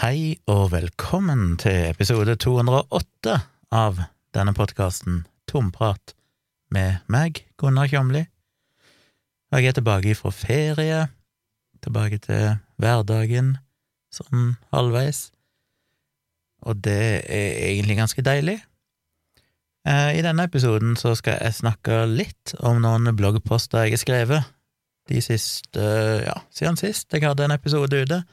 Hei og velkommen til episode 208 av denne podkasten Tomprat med meg, Gunnar Kjomli. Jeg er tilbake fra ferie, tilbake til hverdagen sånn halvveis, og det er egentlig ganske deilig. Eh, I denne episoden så skal jeg snakke litt om noen bloggposter jeg har skrevet de siste, ja, siden sist jeg hadde en episode ute.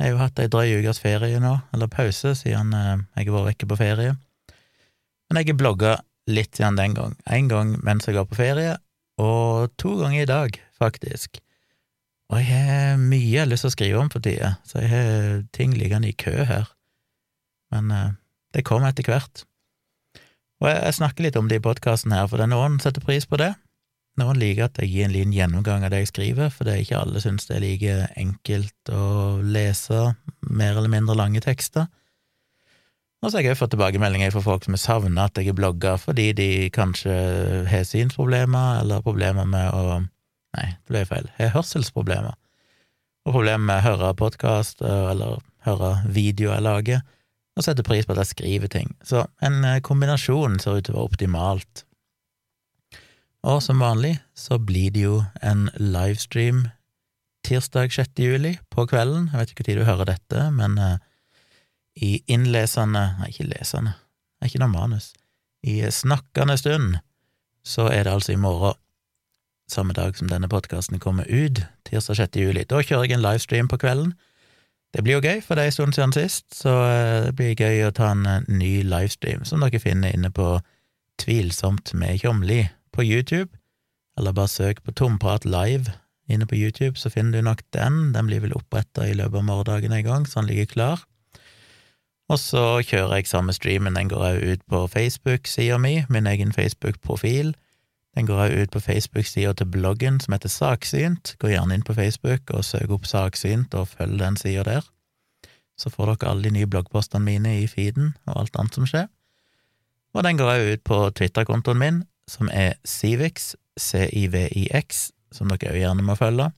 Jeg har jo hatt ei drøy ukes ferie nå, eller pause, siden eh, jeg har vært vekke på ferie. Men jeg har blogga litt siden den gang. Én gang mens jeg var på ferie, og to ganger i dag, faktisk. Og jeg har mye jeg har lyst til å skrive om for tida, så jeg har ting liggende i kø her. Men eh, det kommer etter hvert. Og jeg, jeg snakker litt om det i podkasten her, for det er noen som setter pris på det. Noen liker at jeg gir en liten gjennomgang av det jeg skriver, for det er ikke alle syns det er like enkelt å lese mer eller mindre lange tekster. Og så har jeg også fått tilbakemeldinger fra folk som har savna at jeg er blogger fordi de kanskje har synsproblemer eller problemer med å Nei, det ble feil. Har hørselsproblemer. Og problemer med å høre podkast eller høre videoer jeg lager, og setter pris på at jeg skriver ting. Så en kombinasjon ser ut til å være optimalt. Og som vanlig så blir det jo en livestream tirsdag 6. juli på kvelden. Jeg vet ikke når du hører dette, men uh, i innlesende Nei, ikke lesende, det er ikke noe manus. I snakkende stund så er det altså i morgen, samme dag som denne podkasten kommer ut, tirsdag 6. juli. Da kjører jeg en livestream på kvelden. Det blir jo gøy, for det er en stund siden sist, så uh, det blir gøy å ta en uh, ny livestream, som dere finner inne på Tvilsomt med Tjomli på YouTube, eller bare søk på Tomprat live inne på YouTube, så finner du nok den. Den blir vel oppretta i løpet av morgendagen en gang, så den ligger klar. Og så kjører jeg samme streamen, den går òg ut på Facebook-sida mi, min egen Facebook-profil. Den går òg ut på Facebook-sida til bloggen som heter Saksynt. Gå gjerne inn på Facebook og søk opp Saksynt og følg den sida der. Så får dere alle de nye bloggpostene mine i feeden og alt annet som skjer. Og den går òg ut på Twitter-kontoen min, som er Civix, C-I-V-I-X, som dere òg gjerne må følge.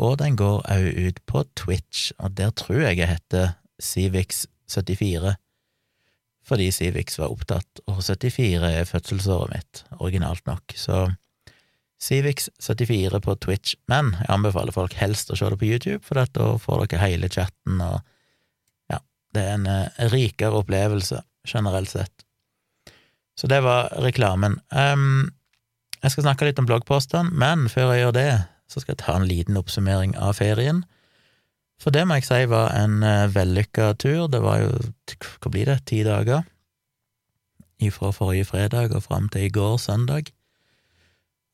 Og den går òg ut på Twitch, og der tror jeg jeg heter Civix74, fordi Civix var opptatt, og 74 er fødselsåret mitt, originalt nok, så Civix74 på Twitch, men jeg anbefaler folk helst å se det på YouTube, for da får dere hele chatten, og ja, det er en eh, rikere opplevelse, generelt sett. Så det var reklamen. Um, jeg skal snakke litt om bloggpostene, men før jeg gjør det, så skal jeg ta en liten oppsummering av ferien. For det må jeg si var en uh, vellykka tur. Det var jo, hva blir det, ti dager? Fra forrige fredag og fram til i går, søndag.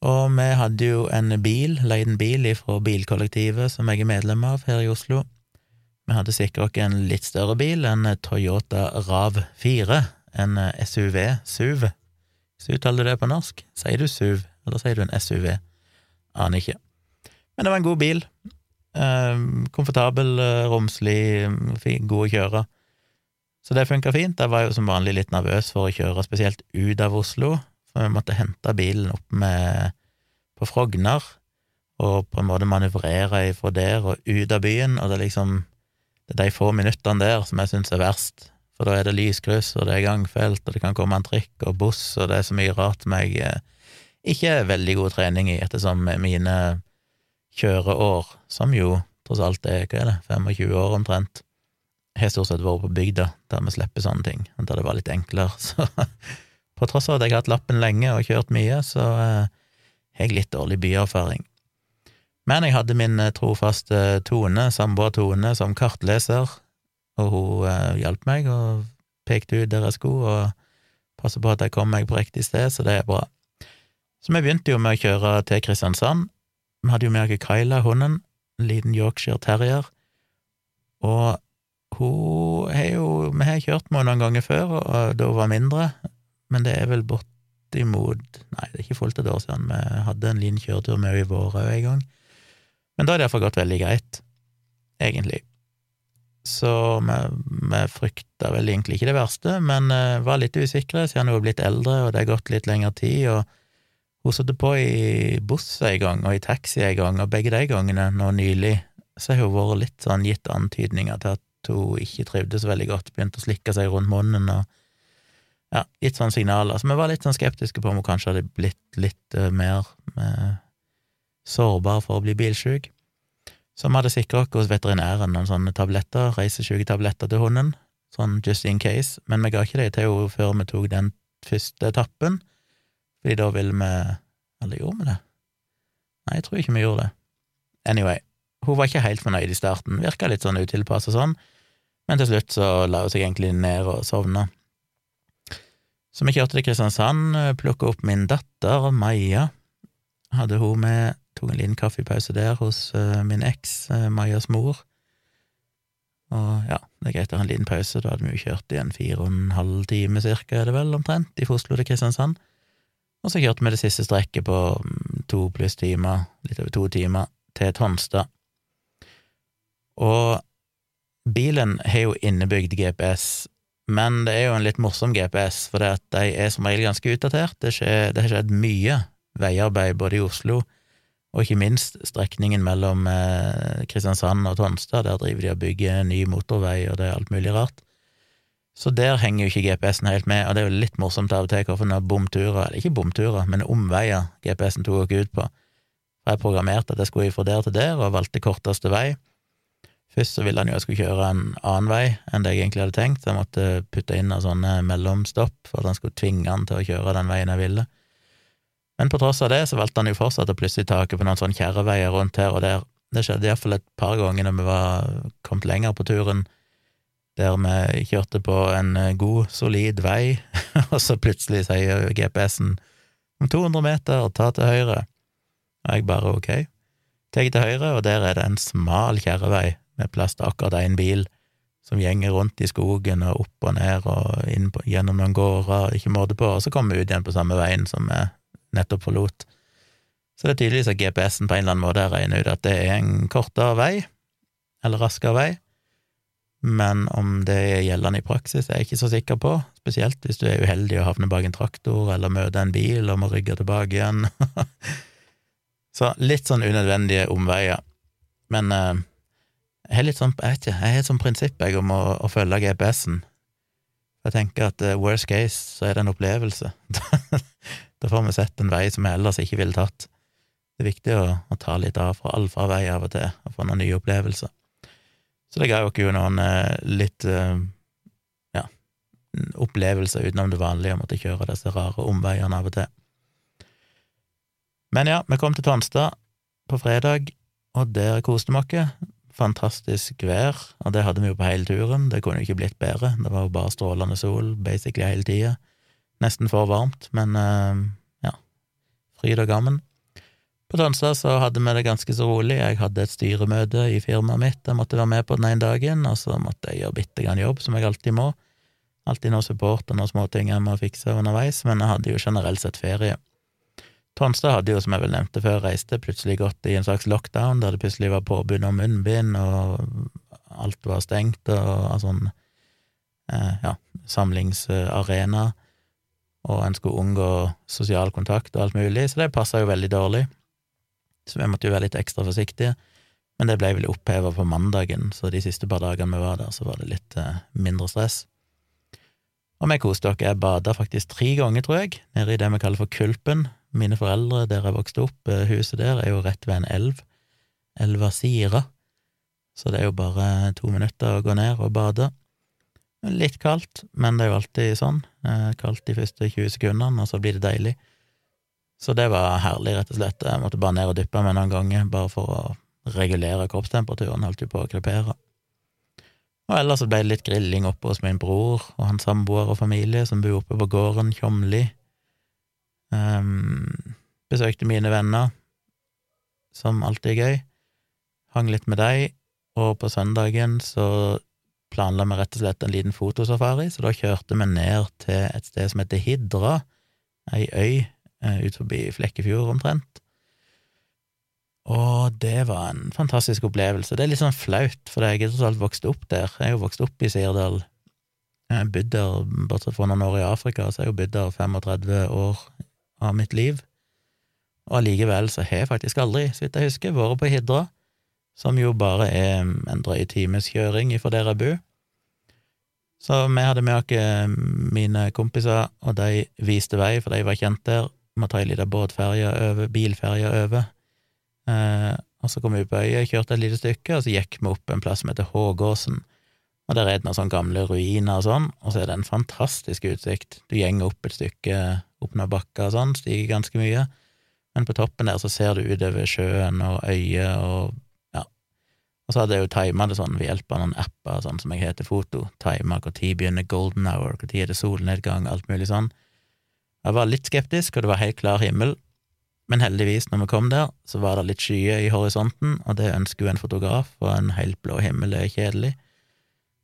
Og vi hadde jo en bil, leid en bil fra bilkollektivet som jeg er medlem av her i Oslo. Vi hadde sikra oss en litt større bil, en Toyota Rav 4, en SUV, SUV. Hvis du uttaler det på norsk, sier du SUV, eller sier du en SUV? Aner ikke. Men det var en god bil. Eh, komfortabel, romslig, god å kjøre. Så det funka fint. Jeg var jo som vanlig litt nervøs for å kjøre spesielt ut av Oslo, for vi måtte hente bilen opp med på Frogner, og på en måte manøvrere fra der og ut av byen, og det er liksom det er de få minuttene der som jeg syns er verst, for da er det lyskryss, og det er gangfelt, og det kan komme en trikk og buss, og det er så mye rart som jeg eh, ikke er veldig god trening i, ettersom mine kjøreår, som jo tross alt er, hva er det, 25 år omtrent, har stort sett vært på bygda, der vi slipper sånne ting, da det var litt enklere, så på tross av at jeg har hatt lappen lenge og kjørt mye, så eh, har jeg litt dårlig byerfaring. Men jeg hadde min eh, trofaste Tone, samboer Tone, som kartleser, og hun eh, hjalp meg og pekte ut der jeg skulle, og passet på at jeg kom meg på riktig sted, så det er bra. Så vi begynte jo med å kjøre til Kristiansand. Vi hadde jo med oss Kyla, hunden, en liten Yorkshire terrier, og hun har jo Vi har kjørt med henne noen ganger før, og da hun var mindre, men det er vel bortimot Nei, det er ikke fullt et år siden. Vi hadde en liten kjøretur med henne i vår òg en gang. Men da har det iallfall gått veldig greit, egentlig så vi, vi frykta vel egentlig ikke det verste, men uh, var litt usikre siden hun var blitt eldre, og det har gått litt lengre tid, og hun satte på i buss en gang, og i taxi en gang, og begge de gangene nå nylig så har hun vært litt sånn gitt antydninger til at hun ikke trivdes veldig godt, begynte å slikke seg rundt munnen og ja, gitt sånne signaler. Så vi var litt sånn skeptiske på om hun kanskje hadde blitt litt uh, mer uh, sårbar for å bli bilsjuk. Så vi hadde sikra oss hos veterinæren noen sånne tabletter, reisesyketabletter til hunden, sånn just in case, men vi ga ikke det til henne før vi tok den første etappen, fordi da ville vi Eller gjorde vi det? Nei, jeg tror ikke vi gjorde det. Anyway, hun var ikke helt fornøyd i starten, virka litt sånn utilpassa sånn, men til slutt så la hun seg egentlig ned og sovna. Så vi kjørte til Kristiansand, plukka opp min datter, Maja. Hadde hun med Tok en liten kaffepause der hos uh, min eks, uh, Majas mor. Og ja, det er greit å ha en liten pause, da hadde vi jo kjørt i en fire og en halv time cirka, er det vel, omtrent, i Oslo til Kristiansand. Og så kjørte vi det siste strekket på mm, to pluss timer, litt over to timer, til Tonstad. Og bilen har jo innebygd GPS, men det er jo en litt morsom GPS, for de er som regel ganske utdatert. Det, skjer, det har skjedd mye veiarbeid både i Oslo og ikke minst strekningen mellom eh, Kristiansand og Tonstad, der driver de og bygger ny motorvei, og det er alt mulig rart. Så der henger jo ikke GPS-en helt med, og det er jo litt morsomt av og til hvorfor har bomturer, eller ikke bomturer, men omveier GPS-en tok oss ut på. For jeg programmerte at jeg skulle fra der til der, og valgte korteste vei. Først så ville han jo jeg skulle kjøre en annen vei enn det jeg egentlig hadde tenkt, så jeg måtte putte inn noen sånne mellomstopp for at han skulle tvinge han til å kjøre den veien jeg ville. Men på tross av det så valgte han jo fortsatt å plutselig taket på noen sånne kjerreveier rundt her og der. Det skjedde iallfall et par ganger når vi var kommet lenger på turen, der vi kjørte på en eh, god, solid vei, og så plutselig sier GPS-en om 200 meter, ta til høyre. Og jeg bare ok. Tar til høyre, og der er det en smal kjerrevei med plass til akkurat én bil som gjenger rundt i skogen og opp og ned og på, gjennom noen gårder, ikke måte på, og så kommer vi ut igjen på samme veien som vi nettopp forlot. Så det er tydeligvis at GPS-en på en eller annen måte har regnet ut at det er en kortere vei, eller raskere vei, men om det er gjeldende i praksis, er jeg ikke så sikker på, spesielt hvis du er uheldig og havner bak en traktor eller møter en bil og må rygge tilbake igjen. så litt sånn unødvendige omveier. Men eh, jeg har litt sånn, jeg vet ikke, jeg har et sånt prinsipp jeg om å, å følge GPS-en. Jeg tenker at uh, worst case så er det en opplevelse. Da får vi sett en vei som vi ellers ikke ville tatt. Det er viktig å, å ta litt av fra allfarvei av og til, og få noen nye opplevelser. Så det ga jo ikke noen eh, litt eh, ja, opplevelser utenom det vanlige å måtte kjøre disse rare omveiene av og til. Men ja, vi kom til Tonstad på fredag, og der koste vi oss. Fantastisk vær, og det hadde vi jo på hele turen. Det kunne jo ikke blitt bedre. Det var jo bare strålende sol basically hele tida. Nesten for varmt, men eh, ja, fryd og gammen. På Tonstad så hadde vi det ganske så rolig. Jeg hadde et styremøte i firmaet mitt, jeg måtte være med på den ene dagen, og så måtte jeg gjøre bitte grann jobb, som jeg alltid må. Alltid noe support og noen småting jeg må fikse underveis, men jeg hadde jo generelt sett ferie. Tonstad hadde jo, som jeg vel nevnte før, reiste plutselig gått i en slags lockdown, der det plutselig var påbud om munnbind, og alt var stengt, og sånn eh, ja, samlingsarena og en skulle unngå sosial kontakt og alt mulig, så det passa jo veldig dårlig. Så vi måtte jo være litt ekstra forsiktige. Men det ble vel oppheva på mandagen, så de siste par dagene vi var der, så var det litt eh, mindre stress. Og vi koste oss. Jeg bada faktisk tre ganger, tror jeg, nede i det vi kaller for Kulpen. Mine foreldre, der jeg vokste opp, eh, huset der, er jo rett ved en elv. Elva Sira. Så det er jo bare to minutter å gå ned og bade. Litt kaldt, men det er jo alltid sånn. Eh, kaldt de første 20 sekundene, og så blir det deilig. Så det var herlig, rett og slett. Jeg måtte bare ned og dyppe meg noen ganger, bare for å regulere kroppstemperaturen, holdt jo på å krepere. Og ellers ble det litt grilling oppe hos min bror og hans samboer og familie, som bor oppe på gården Tjomli. Um, besøkte mine venner, som alltid er gøy. Hang litt med deg, og på søndagen så planla vi rett og slett en liten fotosafari, så da kjørte vi ned til et sted som heter Hidra, ei øy eh, ut forbi Flekkefjord omtrent. Og det var en fantastisk opplevelse. Det er litt sånn flaut, for jeg er tross alt vokst opp der. Jeg er jo vokst opp i Sirdal. Jeg har bodd der, bortsett fra noen år i Afrika, så jeg har jo bodd der 35 år av mitt liv. Og allikevel så har jeg faktisk aldri, så vidt jeg husker, vært på Hidra. Som jo bare er en drøy times kjøring ifra der jeg bor. Så vi hadde med oss mine kompiser, og de viste vei, for de var kjent der. Må ta ei lita båtferje over, bilferje over. Eh, og så kom vi på øya, kjørte et lite stykke, og så gikk vi opp en plass som heter Hågåsen. Og der er det noen sånne gamle ruiner og sånn, og så er det en fantastisk utsikt. Du gjenger opp et stykke opp noen bakker og sånn, stiger ganske mye, men på toppen der så ser du utover sjøen og øyer og. Og så hadde jeg jo tima det sånn ved hjelp av noen apper, sånn som jeg heter Foto, tima når begynner golden hour, når er det solnedgang, alt mulig sånn. Jeg var litt skeptisk, og det var helt klar himmel, men heldigvis, når vi kom der, så var det litt skyer i horisonten, og det ønsker jo en fotograf, og en helt blå himmel er kjedelig.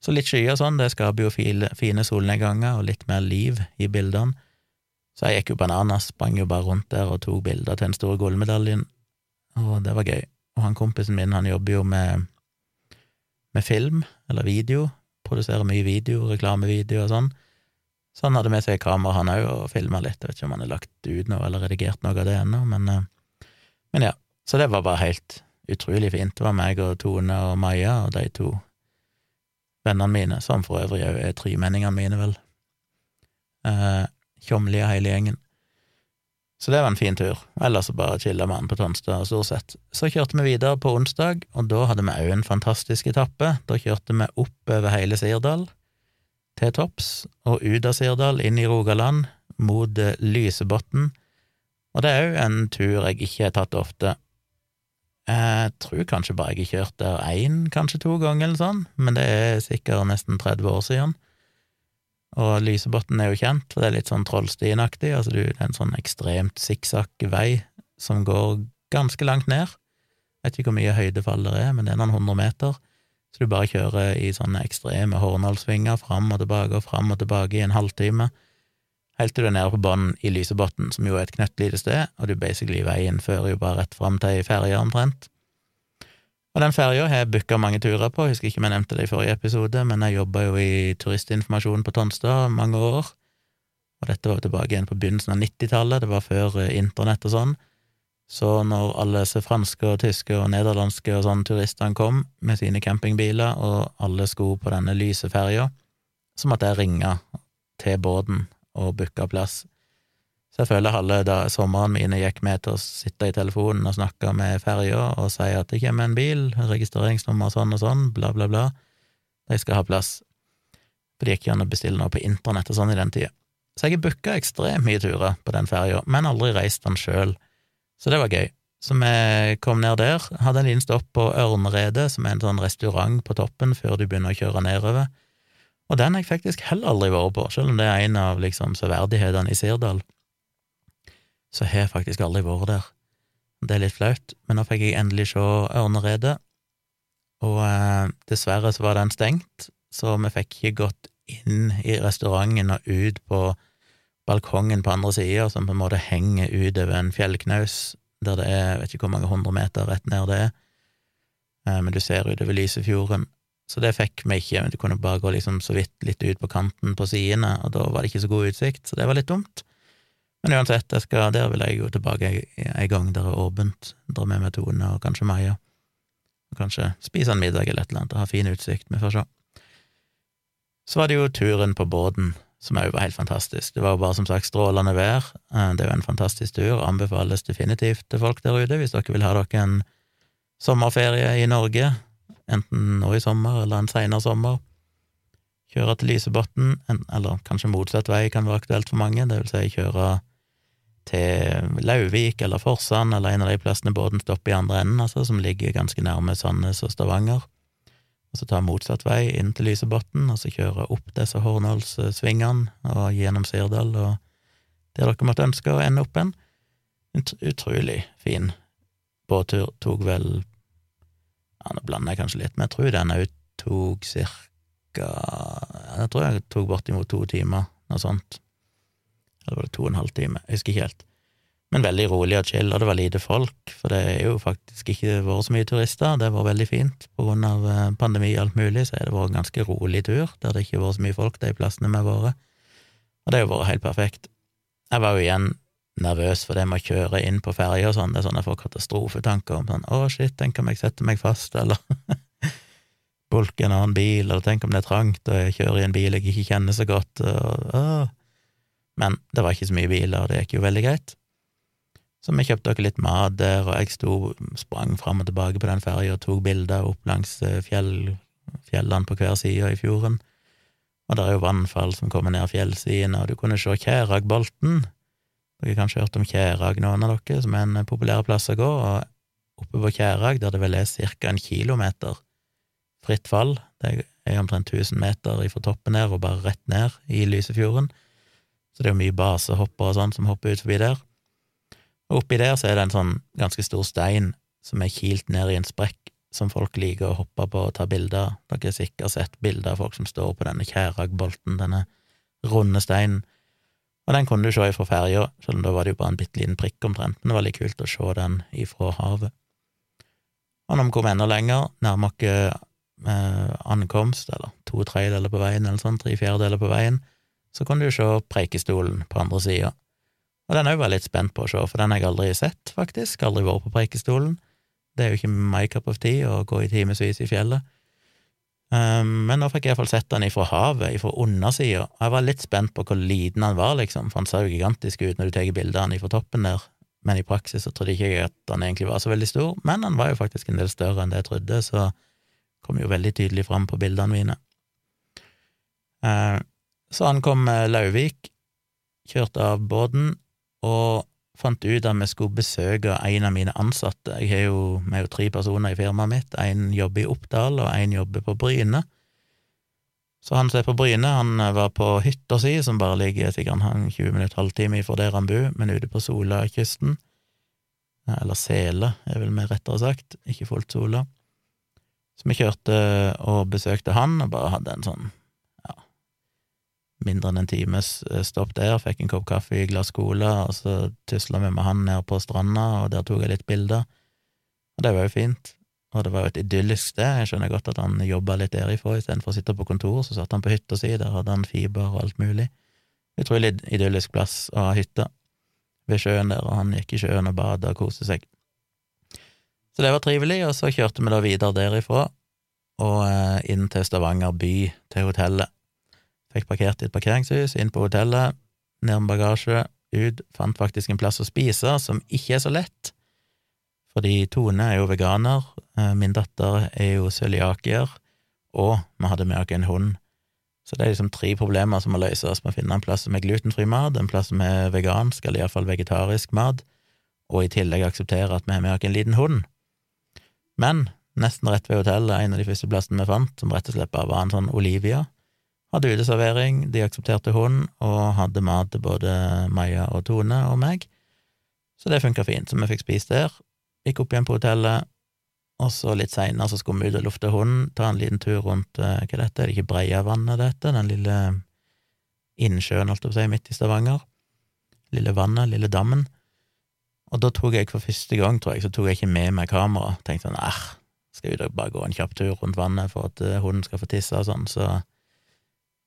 Så litt skyer sånn, det skaper jo fine solnedganger og litt mer liv i bildene. Så jeg gikk jo bananas, sprang jo bare rundt der og tok bilder til den store gullmedaljen, og det var gøy. Og han kompisen min, han jobber jo med, med film, eller video, produserer mye video, reklamevideo og sånn. Så han hadde med seg kamera, han òg, og filma litt. Jeg vet ikke om han har lagt ut noe eller redigert noe av det ennå, men, eh, men ja. Så det var bare helt utrolig fint. Det var meg og Tone og Maja og de to vennene mine, som for øvrig òg er tremenningene mine, vel. Eh, Tjomli hele gjengen. Så det var en fin tur. Ellers så bare chilla vi an på Tonstad, stort sett. Så kjørte vi videre på onsdag, og da hadde vi òg en fantastisk etappe. Da kjørte vi opp over hele Sirdal, til topps, og ut av Sirdal, inn i Rogaland, mot eh, Lysebotn. Og det er òg en tur jeg ikke har tatt ofte. Jeg tror kanskje bare jeg har kjørt der én, kanskje to ganger, eller sånn, men det er sikkert nesten 30 år siden. Og Lysebotn er jo kjent, for det er litt sånn Trollstien-aktig, altså det er en sånn ekstremt sikksakk vei som går ganske langt ned. Jeg vet ikke hvor mye høydefall det er, men det er noen hundre meter, så du bare kjører i sånne ekstreme Hornhalsvinger fram og tilbake og fram og tilbake i en halvtime helt til du er nede på bånn i Lysebotn, som jo er et knøttlite sted, og du basically veien fører jo bare rett fram til ei ferje, omtrent. Og den ferja har jeg booka mange turer på, jeg husker ikke om jeg nevnte det i forrige episode, men jeg jobba jo i turistinformasjon på Tonstad mange år, og dette var jo tilbake igjen på begynnelsen av 90-tallet, det var før eh, internett og sånn, så når alle disse franske og tyske og nederlandske og sånn turistene kom med sine campingbiler, og alle skulle på denne lyse ferja, så måtte jeg ringe til båten og booke plass. Så jeg føler halve da sommeren mine gikk med til å sitte i telefonen og snakke med ferja og si at det kommer en bil, registreringsnummer sånn og sånn, bla, bla, bla, de skal ha plass. For det gikk ikke an å bestille noe på internett og sånn i den tida. Så jeg har booka ekstremt mye turer på den ferja, men aldri reist den sjøl. Så det var gøy. Så vi kom ned der, hadde en liten stopp på Ørneredet, som er en sånn restaurant på toppen før du begynner å kjøre nedover. Og den har jeg faktisk heller aldri vært på, selv om det er en av liksom severdighetene i Sirdal. Så har jeg faktisk aldri vært der. Det er litt flaut, men nå fikk jeg endelig se Ørneredet, og eh, dessverre så var den stengt, så vi fikk ikke gått inn i restauranten og ut på balkongen på andre sida, som på en måte henger utover en fjellknaus, der det er, vet ikke hvor mange hundre meter rett ned det er, eh, men du ser utover Lysefjorden. Så det fikk vi ikke, men du kunne bare gå liksom så vidt litt ut på kanten på sidene, og da var det ikke så god utsikt, så det var litt dumt. Men uansett, skal, der vil jeg jo tilbake en gang der er åpent, dra med meg Tone og kanskje Maja, og kanskje spise en middag eller et eller annet og ha fin utsikt, vi får se. Så var det jo turen på båten, som òg var helt fantastisk. Det var jo bare som sagt strålende vær, eh, det er jo en fantastisk tur, anbefales definitivt til folk der ute hvis dere vil ha dere en sommerferie i Norge. Enten nå i sommer eller en seinere sommer. Kjøre til Lysebotn, eller kanskje motsatt vei kan være aktuelt for mange, det vil si kjøre til Lauvik eller Forsand eller en av de plassene båten stopper i andre enden, altså, som ligger ganske nærme Sandnes og Stavanger. Og så ta motsatt vei inn til Lysebotn, og så kjøre opp disse Hornålssvingene og gjennom Sirdal og der dere måtte ønske å ende opp en. Utrolig fin båttur. Tok vel ja, Nå blander jeg kanskje litt, men jeg tror den òg tok cirka Jeg tror jeg tok bortimot to timer, noe sånt. Eller var det to og en halv time? Jeg husker ikke helt. Men veldig rolig og chill, og det var lite folk, for det er jo faktisk ikke vært så mye turister. Det var veldig fint. På grunn av eh, pandemi og alt mulig, så har det vært en ganske rolig tur, der det ikke har vært så mye folk de plassene vi har vært. Og det har jo vært helt perfekt. Jeg var jo igjen nervøs for det med å kjøre inn på ferja og sånn. Det er sånn jeg får katastrofetanker om sånn å, shit, tenk om jeg setter meg fast, eller bulker en annen bil, eller tenk om det er trangt, og jeg kjører i en bil jeg ikke kjenner så godt, og, å. Men det var ikke så mye biler, og det gikk jo veldig greit. Så vi kjøpte dere litt mat der, og jeg sto, sprang fram og tilbake på den ferja og tok bilder opp langs eh, fjell, fjellene på hver side i fjorden. Og det er jo vannfall som kommer ned fjellsidene, og du kunne se Kjæragbolten. Dere har kanskje hørt om Kjærag, noen av dere, som er en populær plass å gå, og oppe på Kjærag, der det vel er ca. en kilometer fritt fall, det er omtrent 1000 meter fra toppen her og bare rett ned i Lysefjorden, så det er jo mye basehoppere og sånn som hopper ut forbi der. Og oppi der så er det en sånn ganske stor stein som er kilt ned i en sprekk, som folk liker å hoppe på og ta bilder av. Dere har sikkert sett bilder av folk som står på denne Kjæragbolten, denne runde steinen. Og den kunne du se ifra ferja, selv om da var det jo bare en bitte liten prikk omtrent, men det var litt kult å se den ifra havet. Og når vi kom enda lenger, nærmer oss eh, ankomst, eller to tredjedeler på veien, eller sånn, tre fjerdedeler på veien, så kan du se Preikestolen på andre sida. Og den òg var jeg litt spent på å se, for den har jeg aldri sett, faktisk, aldri vært på Preikestolen. Det er jo ikke my cup of tea å gå i timevis i fjellet. Um, men nå fikk jeg iallfall sett den ifra havet, ifra undersida, og jeg var litt spent på hvor liten han var, liksom, for han ser jo gigantisk ut når du tar bilde av han ifra toppen der, men i praksis så trodde jeg ikke at han egentlig var så veldig stor, men han var jo faktisk en del større enn det jeg trodde, så kom jo veldig tydelig fram på bildene mine. Eh, så ankom Lauvik, kjørte av båten og fant ut at vi skulle besøke en av mine ansatte. Jeg har jo, Vi er jo tre personer i firmaet mitt, en jobber i Oppdal og en jobber på Bryne. Så han som er på Bryne, han var på hytta si, som bare ligger sikkert en 20 minutter, halvtime fra der han bor, men ute på Solakysten. Eller Sele, er vel mer rettere sagt, ikke fullt Sola. Så vi kjørte og besøkte han, og bare hadde en sånn, mindre enn en times eh, stopp der, fikk en kopp kaffe i glass cola, og så tusla vi med han ned på stranda, og der tok jeg litt bilder. Og det var jo fint. Og det var jo et idyllisk sted, jeg skjønner godt at han jobba litt derifra, istedenfor å sitte på kontor, så satt han på hytta si, der hadde han fiber og alt mulig. Utrolig idyllisk plass å ha hytte ved sjøen der, og han gikk i sjøen og bada og koste seg. Så det var trivelig, og så kjørte vi da videre derifra og eh, inn til Stavanger by, til hotellet. Fikk parkert i et parkeringshus, inn på hotellet, ned med bagasje, ut, fant faktisk en plass å spise, som ikke er så lett, fordi Tone er jo veganer, eh, min datter er jo cøliakier, og vi hadde med oss en hund. Så det er liksom tre problemer som må løses. Vi finner en plass som er glutenfri mat, en plass som er vegansk, eller iallfall vegetarisk mat, og i tillegg akseptere at vi har med oss en liten hund. Men nesten rett ved hotellet, en av de første plassene vi fant, som rett og slett bare var en sånn Olivia, hadde uteservering, de aksepterte hund, og hadde mat til både Maja og Tone og meg, så det funka fint, så vi fikk spist der, gikk opp igjen på hotellet, og så litt seinere så skulle vi ut og lufte hunden, ta en liten tur rundt eh, hva er dette, er det ikke Breiavannet, dette, den lille innsjøen, holdt jeg på si, midt i Stavanger, lille vannet, lille dammen, og da tok jeg for første gang, tror jeg, så tok jeg ikke med meg kamera. Tenkte sånn, æh, skal vi da bare gå en kjapp tur rundt vannet for at uh, hunden skal få tisse og sånn, så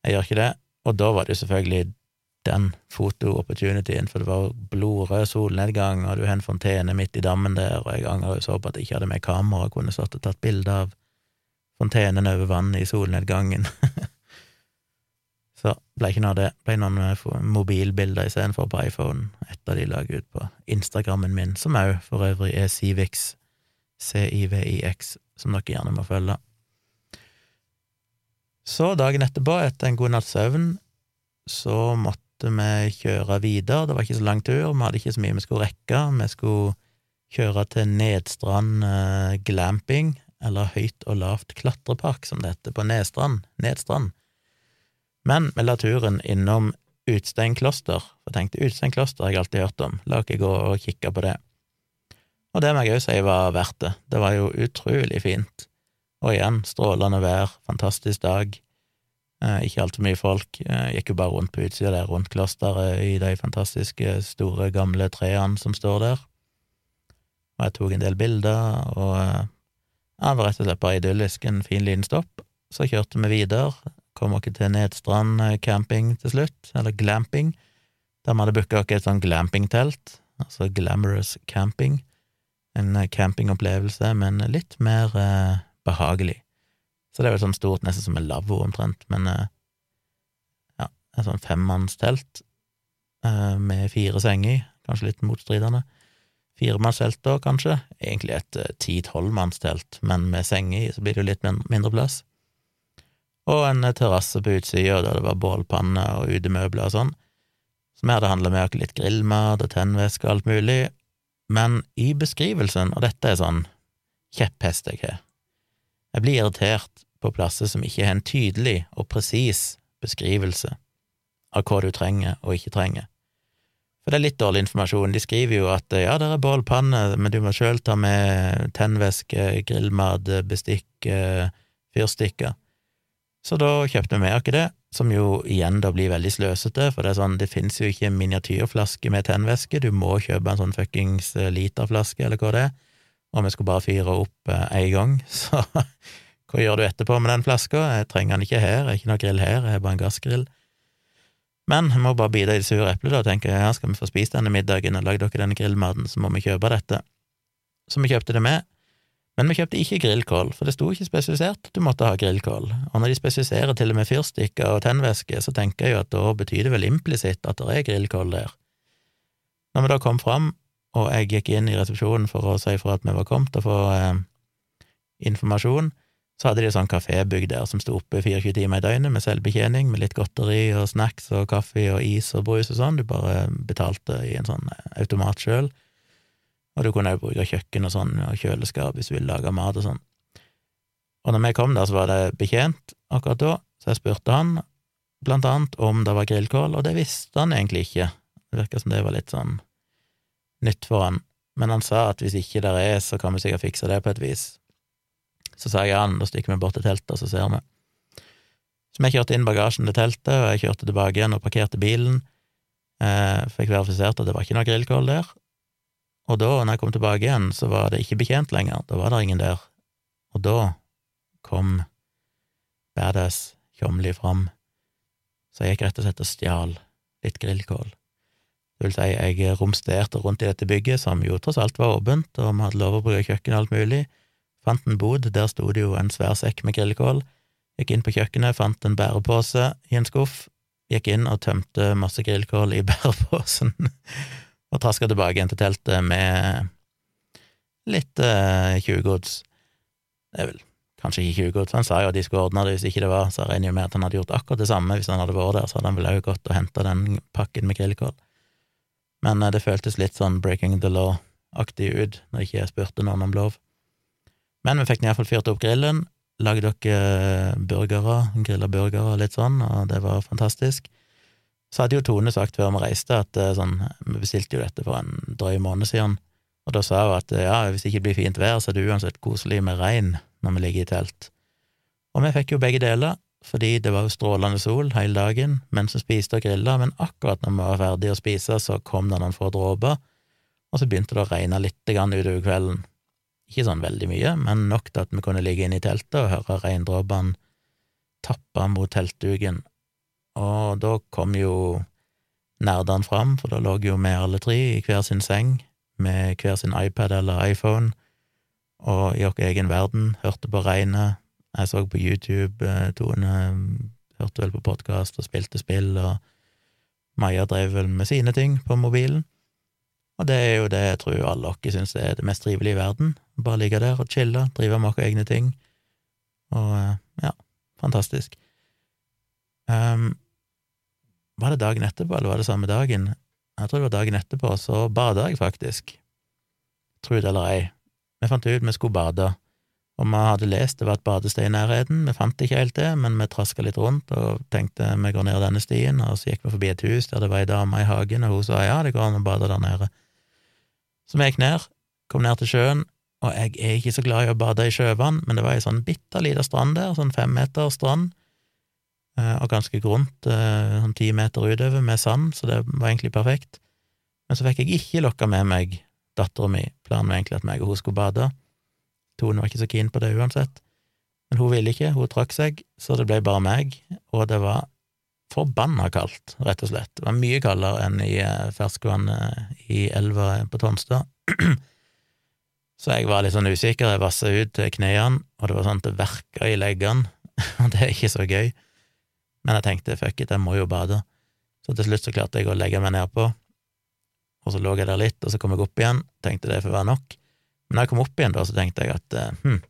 jeg gjør ikke det. Og da var det jo selvfølgelig den foto-opportunityen, for det var blodrød solnedgang, og du har en fontene midt i dammen der, og jeg angrer jo så på at jeg ikke hadde med kamera og kunne stått og tatt bilde av fontenen over vannet i solnedgangen. Så ble ikke noe av det. Ble noen mobilbilder istedenfor på iPhone. Et av de la ut på Instagrammen min, som òg for øvrig er Civix, C-I-V-I-X, som dere gjerne må følge. Så dagen etterpå, etter en god natts søvn, så måtte vi kjøre videre. Det var ikke så lang tur, vi hadde ikke så mye vi skulle rekke. Vi skulle kjøre til Nedstrand eh, glamping, eller Høyt og lavt klatrepark, som det heter, på Nedstrand. Nedstrand men vi la turen innom Utstein kloster, for jeg tenkte Utstein kloster har jeg alltid hørt om, la ikke gå og kikke på det. Og det må jeg òg si var verdt det, det var jo utrolig fint. Og igjen, strålende vær, fantastisk dag, eh, ikke altfor mye folk, eh, gikk jo bare rundt på utsida der, rundt klosteret, i de fantastiske, store, gamle trærne som står der. Og jeg tok en del bilder, og eh, var rett og slett bare idyllisk, en fin liten stopp. Så kjørte vi videre, kom oss til Nedstrand camping til slutt, eller glamping, Der vi hadde booka oss et sånn glampingtelt, altså glamorous camping. En eh, campingopplevelse, men litt mer eh, behagelig. Så det er jo sånn stort, nesten som en lavvo omtrent, men eh, ja, et sånn femmannstelt eh, med fire senger, kanskje litt motstridende. Firemannstelt da, kanskje. Egentlig et eh, ti-tolvmannstelt, men med senger i så blir det jo litt mindre plass. Og en terrasse på utsida der det var bålpanne og utemøbler og sånn. Som vi hadde handla med oss litt grillmat og tennvæske og alt mulig, men i beskrivelsen, og dette er sånn kjepphest jeg har, jeg blir irritert på plasser som ikke har en tydelig og presis beskrivelse av hva du trenger og ikke trenger. For det er litt dårlig informasjon. De skriver jo at ja, det er bålpanne, men du må sjøl ta med tennvæske, grillmat, bestikk, fyrstikker. Så da kjøpte vi med oss det, som jo igjen da blir veldig sløsete, for det er sånn, det finnes jo ikke miniatyrflaske med tennvæske, du må kjøpe en sånn fuckings literflaske, eller hva det er, og vi skulle bare fyre opp eh, én gang, så hva gjør du etterpå med den flaska? Jeg trenger den ikke her, jeg har ikke noe grill her, jeg har bare en gassgrill. Men jeg må bare bite i det sure eplet og tenke ja, skal vi få spist denne middagen og lage dere denne grillmaten, så må vi kjøpe dette. Så vi kjøpte det med, men vi kjøpte ikke grillkål, for det sto ikke spesifisert at du måtte ha grillkål, og når de spesifiserer til og med fyrstikker og tennvæske, så tenker jeg jo at da betyr det vel implisitt at det er grillkål der. Når vi da kom fram, og jeg gikk inn i resepsjonen for å si ifra at vi var kommet og få eh, informasjon, så hadde de sånn kafébygg der som sto oppe 24 timer i døgnet med selvbetjening, med litt godteri og snacks og kaffe og is og brus og sånn, du bare betalte i en sånn eh, automat sjøl, og du kunne òg bruke kjøkken og sånn, og kjøleskap hvis du ville lage mat og sånn. Og når vi kom der, så var det betjent akkurat da, så jeg spurte han blant annet om det var grillkål, og det visste han egentlig ikke, det virka som det var litt sånn nytt for han, men han sa at hvis ikke det er, så kan vi sikkert fikse det på et vis. Så sa jeg ja, da stikker vi bort til teltet, og så ser vi. Så vi kjørte inn bagasjen til teltet, og jeg kjørte tilbake igjen og parkerte bilen. Eh, fikk verifisert at det var ikke noe grillkål der. Og da, når jeg kom tilbake igjen, så var det ikke betjent lenger, da var det ingen der. Og da kom Badass Tjomli fram, så jeg gikk rett og slett og stjal litt grillkål. Vil si, jeg romsterte rundt i dette bygget, som jo tross alt var åpent, og vi hadde lov å bruke kjøkken og alt mulig, Fant en bod, der sto det jo en svær sekk med grillkål. Gikk inn på kjøkkenet, fant en bærepose i en skuff, gikk inn og tømte masse grillkål i bæreposen, og traska tilbake igjen til teltet med litt eh, tjuvgods. Det er vel kanskje ikke tjuvgods, han sa jo at de skulle ordne det hvis ikke det var, så jeg regner jo med at han hadde gjort akkurat det samme hvis han hadde vært der, så hadde han vel òg gått og henta den pakken med grillkål. Men eh, det føltes litt sånn breaking the law-aktig ut når ikke jeg spurte noen om lov. Men vi fikk iallfall fyrt opp grillen, lagde dere burgere, grilla burgere og litt sånn, og det var fantastisk. Så hadde jo Tone sagt før vi reiste at eh, sånn, vi bestilte jo dette for en drøy måned siden, og da sa hun at ja, hvis det ikke blir fint vær, så er det uansett koselig med regn når vi ligger i telt. Og vi fikk jo begge deler, fordi det var jo strålende sol hele dagen mens vi spiste og grilla, men akkurat når vi var ferdige å spise, så kom det noen få dråper, og så begynte det å regne grann utover kvelden. Ikke sånn veldig mye, men nok til at vi kunne ligge inne i teltet og høre regndråpene tappe mot teltduken. Og da kom jo nerdene fram, for da lå jo vi alle tre i hver sin seng med hver sin iPad eller iPhone, og i vår egen verden, hørte på regnet. Jeg så på YouTube, eh, Tone hørte vel på podkast og spilte spill, og Maja drev vel med sine ting på mobilen. Og det er jo det jeg tror alle dere syns er det mest trivelige i verden. Bare ligge der og chille, drive med våre egne ting. Og eh, ja, fantastisk. Um, var det dagen etterpå, eller var det samme dagen? Jeg tror det var dagen etterpå, så bada jeg faktisk. Tro det eller ei. Vi fant ut vi skulle bade, og vi hadde lest det var et badested i nærheten. Vi fant ikke helt det, men vi traska litt rundt og tenkte vi går ned denne stien, og så gikk vi forbi et hus der det var ei dame i hagen, og hun sa ja, det går an å bade der nede. Så vi gikk ned, kom ned til sjøen, og jeg er ikke så glad i å bade i sjøvann, men det var ei sånn bitte lita strand der, sånn femmeter strand, eh, og ganske grunt, eh, sånn ti meter utover med sand, så det var egentlig perfekt. Men så fikk jeg ikke lokka med meg dattera mi, planen var egentlig at meg og hun skulle bade. Tone var ikke så keen på det uansett, men hun ville ikke, hun trakk seg, så det ble bare meg, og det var forbanna kaldt, rett og slett. Det var mye kaldere enn i eh, ferskvannet i elva på Tonstad. Så jeg var litt sånn usikker, jeg vassa ut til knærne, og det var sånn at det verka i leggene, og det er ikke så gøy. Men jeg tenkte fuck it, jeg må jo bade. Så til slutt så klarte jeg å legge meg nedpå, og så lå jeg der litt, og så kom jeg opp igjen, tenkte det får være nok. Men da jeg kom opp igjen, da, så tenkte jeg at hm,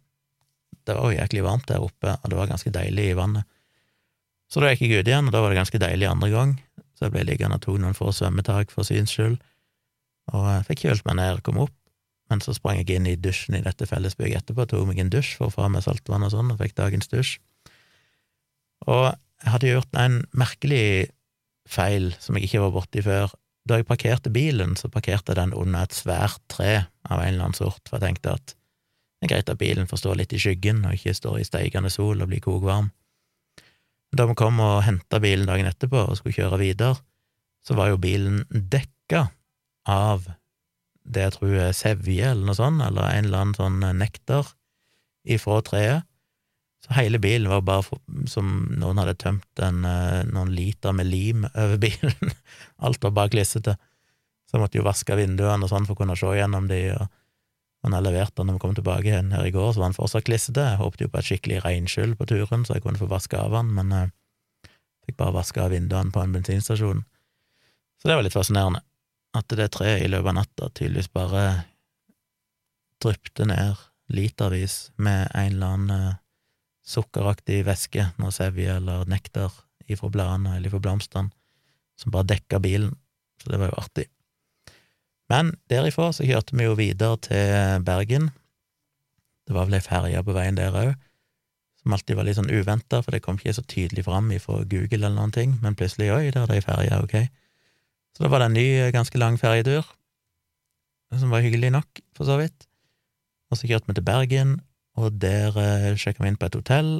det var jo jæklig varmt der oppe, og det var ganske deilig i vannet. Så da gikk jeg ut igjen, og da var det ganske deilig andre gang, så jeg ble liggende og tok noen få svømmetak for syns skyld, og jeg fikk kjølt meg ned, og kom opp, men så sprang jeg inn i dusjen i dette fellesbygget etterpå, tok meg en dusj for å få av meg saltvann og sånn, og fikk dagens dusj. Og jeg hadde gjort en merkelig feil som jeg ikke var borti før. Da jeg parkerte bilen, så parkerte jeg den under et svært tre av en eller annen sort, for jeg tenkte at det er greit at bilen får stå litt i skyggen og ikke stå i steikende sol og bli kokvarm. Da vi kom og henta bilen dagen etterpå og skulle kjøre videre, så var jo bilen dekka av det jeg tror er sevje eller noe sånt, eller en eller annen sånn nektar ifra treet. Så hele bilen var bare for, som noen hadde tømt en, eh, noen liter med lim over bilen. Alt var bare klissete. Så jeg måtte jo vaske vinduene og sånn for å kunne se gjennom de, og når jeg leverte den når vi kom tilbake igjen her i går, så var den fortsatt klissete. Jeg håpet jo på et skikkelig regnskyll på turen, så jeg kunne få vaske av den, men jeg eh, fikk bare vaske av vinduene på en bensinstasjon. Så det var litt fascinerende, at det treet i løpet av natta tydeligvis bare dryppte ned litervis med en eller annen eh, sukkeraktig væske, noe sevje eller nektar ifra bladene eller ifra blomstene, som bare dekka bilen, så det var jo artig. Men derifra så kjørte vi jo videre til Bergen. Det var vel ei ferje på veien der òg, som alltid var litt sånn uventa, for det kom ikke så tydelig fram ifra Google eller noen ting, men plutselig oi, der er det ei ferje, ok. Så da var det en ny, ganske lang ferjetur, som var hyggelig nok, for så vidt. Og så kjørte vi til Bergen, og der eh, sjekka vi inn på et hotell,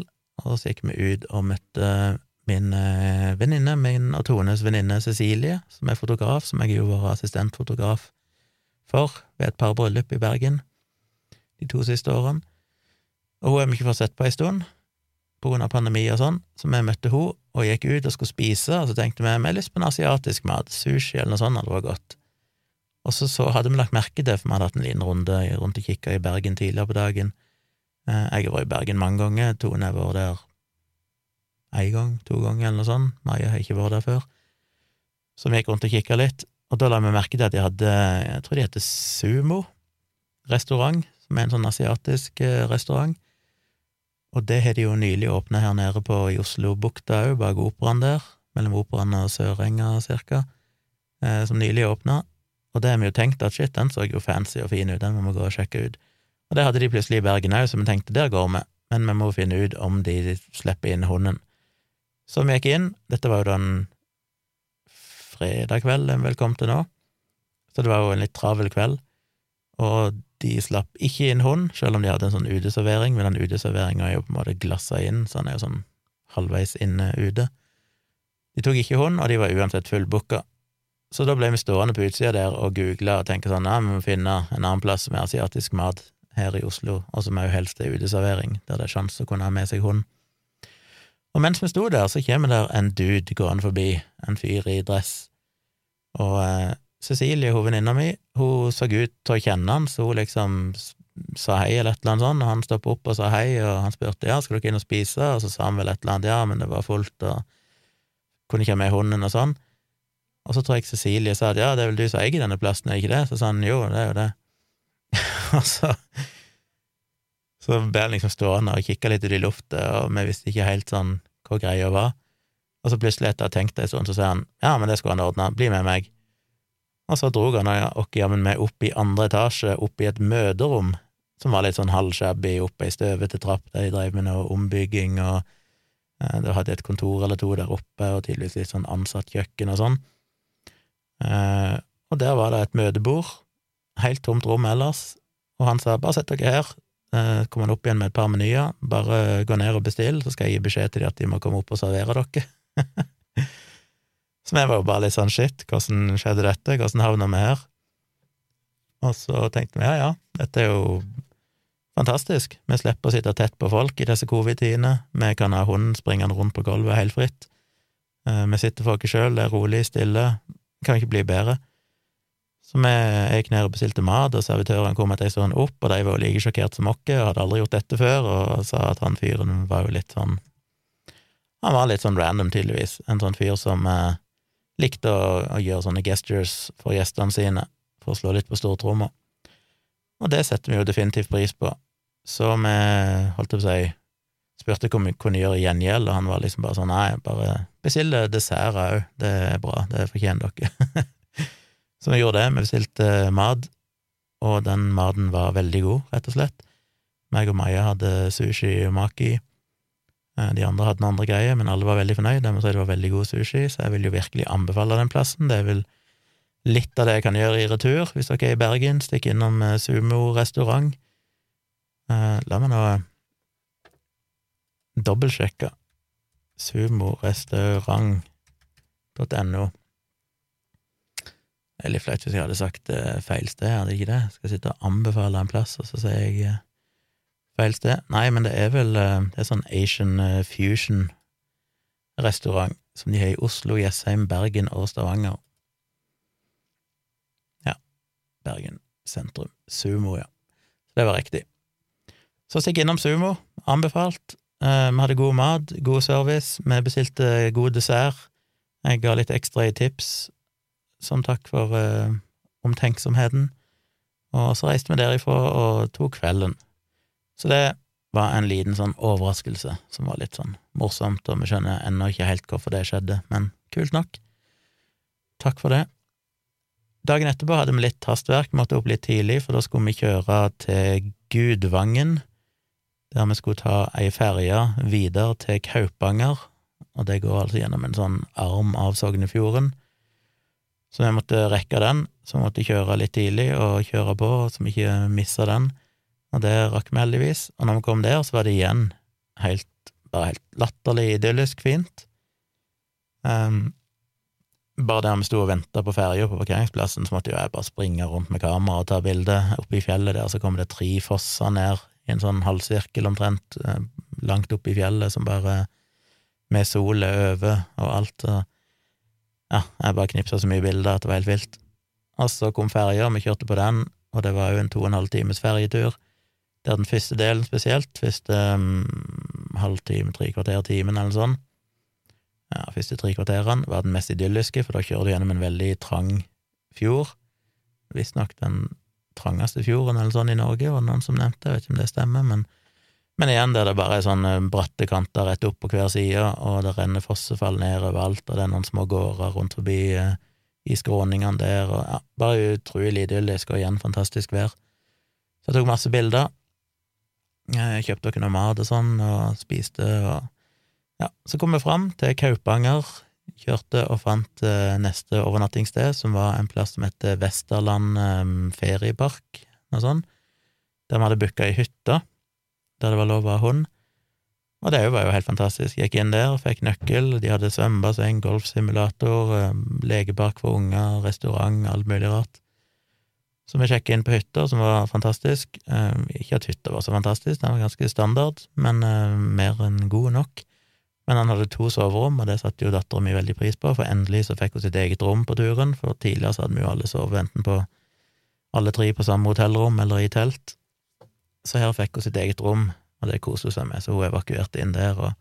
og så gikk vi ut og møtte min eh, venninne, min og Tones venninne Cecilie, som er fotograf, som jeg jo var assistentfotograf for ved et par bryllup i Bergen de to siste årene. Og hun har vi ikke fått sett på ei stund, på grunn av pandemi og sånn, så vi møtte hun og gikk ut og skulle spise, og så tenkte vi vi har lyst på en asiatisk mat, sushi eller noe sånt, hadde vært godt. Og så, så hadde vi lagt merke til, for vi hadde hatt en liten runde rundt og kikka i Bergen tidligere på dagen, jeg har vært i Bergen mange ganger, Tone har vært der én gang, to ganger eller noe sånt, Maja har ikke vært der før. Så vi gikk rundt og kikka litt, og da la vi merke til at de hadde, jeg tror de heter Sumo restaurant, som er en sånn asiatisk eh, restaurant, og det har de jo nylig åpna her nede på i Oslobukta òg, bak operaen der, mellom operaen og Sørenga cirka, eh, som nylig åpna, og det har vi jo tenkt at shit, den så jo fancy og fin ut, den må vi gå og sjekke ut. Og det hadde de plutselig i Bergen òg, så vi tenkte der går vi, men vi må finne ut om de slipper inn hunden. Så vi gikk inn, dette var jo den fredag kveld vel kom til nå, så det var jo en litt travel kveld, og de slapp ikke inn hund, selv om de hadde en sånn uteservering, men den uteserveringa er jo på en måte glassa inn, så den er jo sånn halvveis inne ute. De tok ikke hund, og de var uansett fullbooka. Så da ble vi stående på utsida der og googla og tenke sånn, ja, vi må finne en annen plass med asiatisk mat her i Oslo, og som òg helst er uteservering, der det er sjanse å kunne ha med seg hund. Og mens vi sto der, så kommer der en dude gående forbi, en fyr i dress, og eh, Cecilie, hun venninna mi, hun så ut til å kjenne han, så hun liksom sa hei eller et eller annet sånt, og han stoppa opp og sa hei, og han spurte ja, skal dere inn og spise, og så sa han vel et eller annet ja, men det var fullt, og kunne ikke ha med hunden og sånn. Og så tror jeg Cecilie sa at ja, det er vel du som eier denne plassen, er ikke det? Så sa han jo, det er jo det. og så så ble han liksom stående og kikka litt ut i lufta, og vi visste ikke helt sånn hva greia var. Og så plutselig, etter å ha tenkt en stund, så sa han ja, men det skulle han ordne, bli med meg. Og så drog han oss jammen med opp i andre etasje, opp i et møterom, som var litt sånn halvshabby, oppe ei støvete trapp der de drev med noe ombygging, og eh, det hadde et kontor eller to der oppe, og tydeligvis litt sånn ansatt kjøkken og sånn. Eh, og der var det et møtebord, helt tomt rom ellers, og han sa bare sett dere her, eh, kom han opp igjen med et par menyer, bare gå ned og bestill, så skal jeg gi beskjed til dem at de må komme opp og servere dere. så vi var jo bare litt sånn shit, hvordan skjedde dette, hvordan havna vi her? Og så tenkte vi ja, ja, dette er jo fantastisk, vi slipper å sitte tett på folk i disse covid-tidene, vi kan ha hunden springende rundt på gulvet helt fritt. Eh, vi sitter for oss sjøl, det er rolig, stille, kan ikke bli bedre. Så vi gikk ned og bestilte mat, og servitøren kom etter ei stund opp, og de var jo like sjokkert som oss, og hadde aldri gjort dette før, og sa at han fyren var jo litt sånn Han var litt sånn random, tydeligvis. En sånn fyr som eh, likte å, å, gjøre sånne gestures for gjestene sine, for å slå litt på stortromma. Og det setter vi jo definitivt pris på. Så vi, holdt jeg på å si, spurte hva vi kunne gjøre i gjengjeld, og han var liksom bare sånn nei, bare bestill dessert òg, det er bra, det fortjener dere. Så vi gjorde det, vi bestilte mat, og den maten var veldig god, rett og slett. Meg og Maja hadde sushi og maki. Eh, de andre hadde noen andre greier, men alle var veldig fornøyd. Si det var veldig god sushi, så jeg vil jo virkelig anbefale den plassen. Det er vel litt av det jeg kan gjøre i retur, hvis dere er i Bergen. Stikk innom eh, Sumo restaurant. Eh, la meg nå dobbeltsjekke. Sumorestaurant.no. Det er litt flaut hvis jeg hadde sagt uh, feil sted, hadde jeg ikke det? Skal jeg sitte og anbefale en plass, og så sier jeg uh, feil sted? Nei, men det er vel uh, Det er sånn Asian fusion-restaurant som de har i Oslo, Jessheim, Bergen og Stavanger. Ja, Bergen sentrum. Sumo, ja. Så det var riktig. Så stikk innom Sumo, anbefalt. vi hadde god mat, god service, vi bestilte god dessert. Jeg ga litt ekstra i tips, som takk for eh, omtenksomheten. Og så reiste vi derifra og tok kvelden. Så det var en liten sånn overraskelse som var litt sånn morsomt, og vi skjønner ennå ikke helt hvorfor det skjedde, men kult nok. Takk for det. Dagen etterpå hadde vi litt hastverk, måtte opp litt tidlig, for da skulle vi kjøre til Gudvangen, der vi skulle ta ei ferje videre til Kaupanger, og det går altså gjennom en sånn arm av Sognefjorden. Så vi måtte rekke den, så vi måtte kjøre litt tidlig og kjøre på, så vi ikke missa den, og det rakk vi heldigvis. Og når vi kom der, så var det igjen helt, bare helt latterlig idyllisk fint. Um, bare der vi sto og venta på ferja på parkeringsplassen, så måtte jo jeg bare springe rundt med kamera og ta bilde. Oppe i fjellet der så kommer det tre fosser ned i en sånn halvsirkel omtrent, eh, langt oppe i fjellet, som bare med solet over og alt. og ja, jeg bare knipsa så mye bilder at det var helt vilt. Og så kom ferja, vi kjørte på den, og det var jo en to og en halv times ferjetur. Der den første delen spesielt, første um, halvtime, tre kvarter, timen eller sånn, ja, første tre kvarterene var den mest idylliske, for da kjører du gjennom en veldig trang fjord. Visstnok den trangeste fjorden eller sånn i Norge, var det noen som nevnte, jeg vet ikke om det stemmer, men men igjen, der det bare er sånne bratte kanter rett opp på hver side, og det renner fossefall ned overalt, og det er noen små gårder rundt forbi eh, i skråningene der, og ja, bare utrolig idyllisk, og igjen fantastisk vær. Så jeg tok masse bilder. Jeg kjøpte noe mat og sånn, og spiste, og ja, så kom vi fram til Kaupanger, kjørte og fant eh, neste overnattingssted, som var en plass som heter Vesterland eh, feriepark, noe sånt, der vi hadde booka ei hytte der det var lov å ha hund. Og det var jo helt fantastisk. Gikk inn der, fikk nøkkel, de hadde svømmebasseng, golfsimulator, eh, lekepark for unger, restaurant, alt mulig rart. Så vi sjekket inn på hytta, som var fantastisk. Eh, ikke at hytta var så fantastisk, den var ganske standard, men eh, mer enn god nok. Men han hadde to soverom, og det satte jo dattera mi veldig pris på, for endelig så fikk hun sitt eget rom på turen, for tidligere så hadde vi jo alle sovet enten på alle tre på samme hotellrom eller i telt så her fikk hun sitt eget rom, og det koste hun seg med, så hun evakuerte inn der og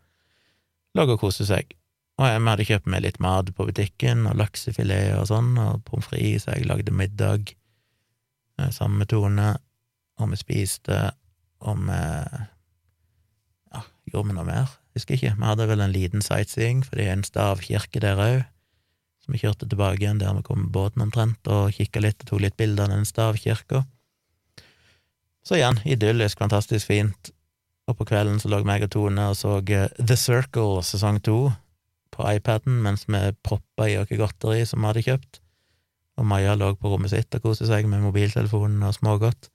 lå og koste seg. Og vi hadde kjøpt med litt mat på butikken, og laksefilet og sånn, og pommes frites, så jeg lagde middag eh, sammen med Tone, og vi spiste, og vi ja, gjorde vi noe mer? Husker ikke. Vi hadde vel en liten sightseeing, for det er en stavkirke der òg, så vi kjørte tilbake igjen der vi kom med båten omtrent, og kikka litt og tok litt bilder av den stavkirka. Så igjen, idyllisk, fantastisk fint. Og på kvelden så lå meg og Tone og så eh, The Circle sesong to på iPaden mens vi proppa i oss godteri som vi hadde kjøpt, og Maja lå på rommet sitt og koste seg med mobiltelefonen og smågodt.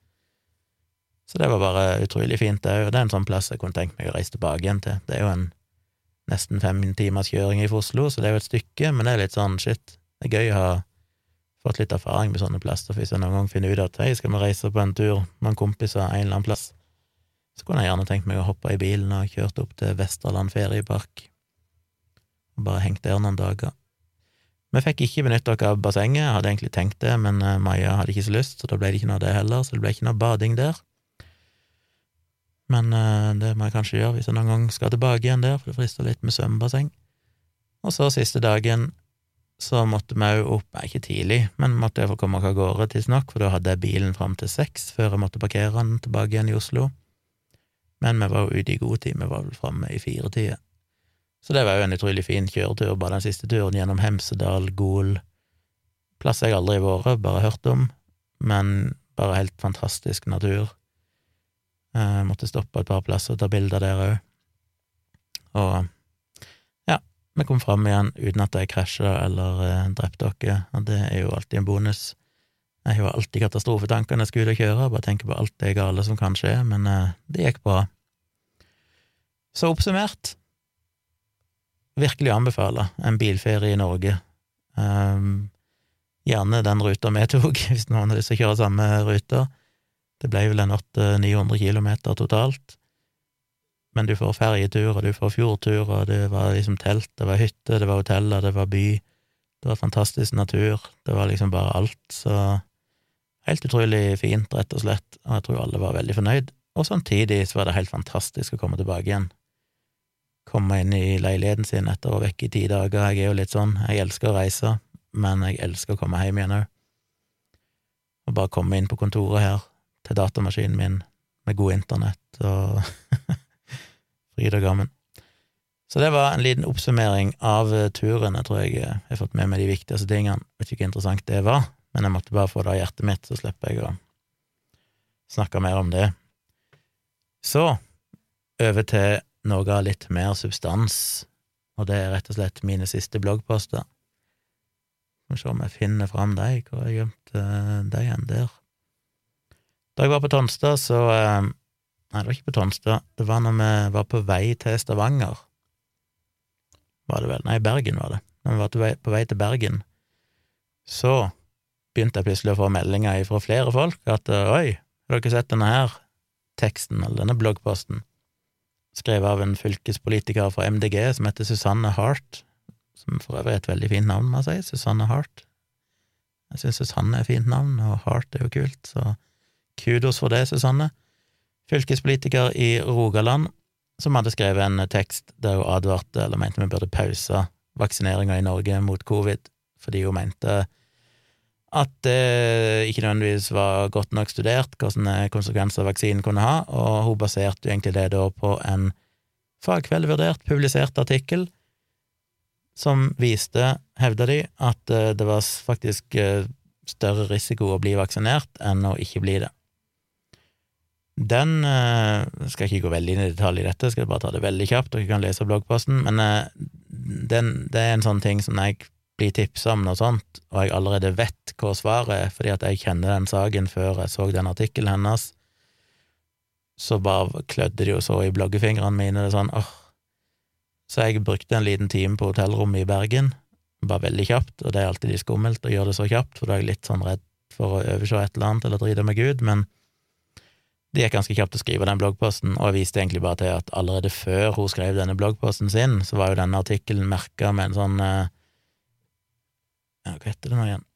Så det var bare utrolig fint, det òg. Det er en sånn plass jeg kunne tenkt meg å reise tilbake igjen til. Det er jo en nesten fem timers kjøring fra Oslo, så det er jo et stykke, men det er litt sånn shit. Det er gøy å ha fått litt erfaring med sånne plasser. Hvis jeg noen gang finner ut at hei, skal vi reise på en tur med en kompis av en eller annen plass, så kunne jeg gjerne tenkt meg å hoppe i bilen og kjørt opp til Vesterland feriepark og bare hengt der noen dager. Vi fikk ikke benytte oss av bassenget, jeg hadde egentlig tenkt det, men eh, Maja hadde ikke så lyst, så da ble det ikke noe av det heller, så det ble ikke noe bading der. Men eh, det må jeg kanskje gjøre hvis jeg noen gang skal tilbake igjen der, for det frister litt med svømmebasseng. Og så siste dagen så måtte vi òg opp, ikke tidlig, men måtte jeg få komme av gårde tidsnok, for da hadde jeg bilen fram til seks før jeg måtte parkere den tilbake igjen i Oslo. Men vi var jo ute i god tid, vi var vel framme i firetida. Så det var jo en utrolig fin kjøretur, bare den siste turen gjennom Hemsedal, Gol, plasser jeg aldri har vært, bare hørt om, men bare helt fantastisk natur. Jeg måtte stoppe et par plasser og ta bilder der òg. Og vi kom fram igjen uten at jeg krasja eller eh, drepte dere, og det er jo alltid en bonus. Jeg har jo alltid katastrofetanker når jeg skal ut og kjøre, bare tenker på alt det gale som kan skje, men eh, det gikk bra. Så oppsummert, virkelig anbefaler en bilferie i Norge. Um, gjerne den ruta vi tok, hvis noen har lyst til å kjøre samme ruta. Det ble vel en 800-900 kilometer totalt. Men du får ferjetur, og du får fjordtur, og det var liksom telt, det var hytte, det var hoteller, det var by. Det var fantastisk natur, det var liksom bare alt, så helt utrolig fint, rett og slett, og jeg tror alle var veldig fornøyd. Og samtidig så var det helt fantastisk å komme tilbake igjen komme inn i leiligheten sin etter å være vekke i ti dager. Jeg er jo litt sånn, jeg elsker å reise, men jeg elsker å komme hjem igjen òg. Og bare komme inn på kontoret her, til datamaskinen min, med god internett og fryd og gammen. Så det var en liten oppsummering av turen. Jeg tror jeg har fått med meg de viktigste tingene. Vet ikke hvor interessant det var, men jeg måtte bare få det av hjertet mitt, så slipper jeg å snakke mer om det. Så over til noe av litt mer substans, og det er rett og slett mine siste bloggposter. Skal vi se om jeg finner fram dem, hvor har jeg gjemt uh, dem igjen der? Da jeg var på Tonstad, så uh, Nei, det var ikke på Tonstad, det var når vi var på vei til Stavanger. Var det vel? Nei, Bergen var det. Når vi var på vei til Bergen, så begynte jeg plutselig å få meldinger fra flere folk at oi, har dere sett denne her teksten, eller denne bloggposten? skrevet av en fylkespolitiker fra MDG som heter Susanne Hart, som for øvrig er et veldig fint navn, må jeg si, Susanne Hart. Jeg syns Susanne er et fint navn, og Hart er jo kult, så kudos for det, Susanne. Fylkespolitiker i Rogaland, som hadde skrevet en tekst der hun advarte, eller mente vi burde pause vaksineringa i Norge mot covid, fordi hun mente at det ikke nødvendigvis var godt nok studert hvilke konsekvenser vaksinen kunne ha, og hun baserte egentlig det da på en fagkveldvurdert, publisert artikkel som viste, hevda de, at eh, det var faktisk eh, større risiko å bli vaksinert enn å ikke bli det. Den eh, skal ikke gå veldig inn i detalj i dette, skal bare ta det veldig kjapt, dere kan lese bloggposten, men den, det er en sånn ting som jeg blir tipsa om noe sånt, og jeg allerede vet hva svaret er, fordi at jeg kjenner den saken før jeg så den artikkelen hennes, så bare klødde det jo så i bloggefingrene mine. Det sånn, åh. Så jeg brukte en liten time på hotellrommet i Bergen, bare veldig kjapt, og det er alltid litt skummelt å gjøre det så kjapt, for da er jeg litt sånn redd for å overse et eller annet eller drite meg ut, men det gikk ganske kjapt å skrive den bloggposten, og jeg viste egentlig bare til at allerede før hun skrev denne bloggposten sin, så var jo denne artikkelen merka med en sånn eh, ja, Hva heter det nå igjen?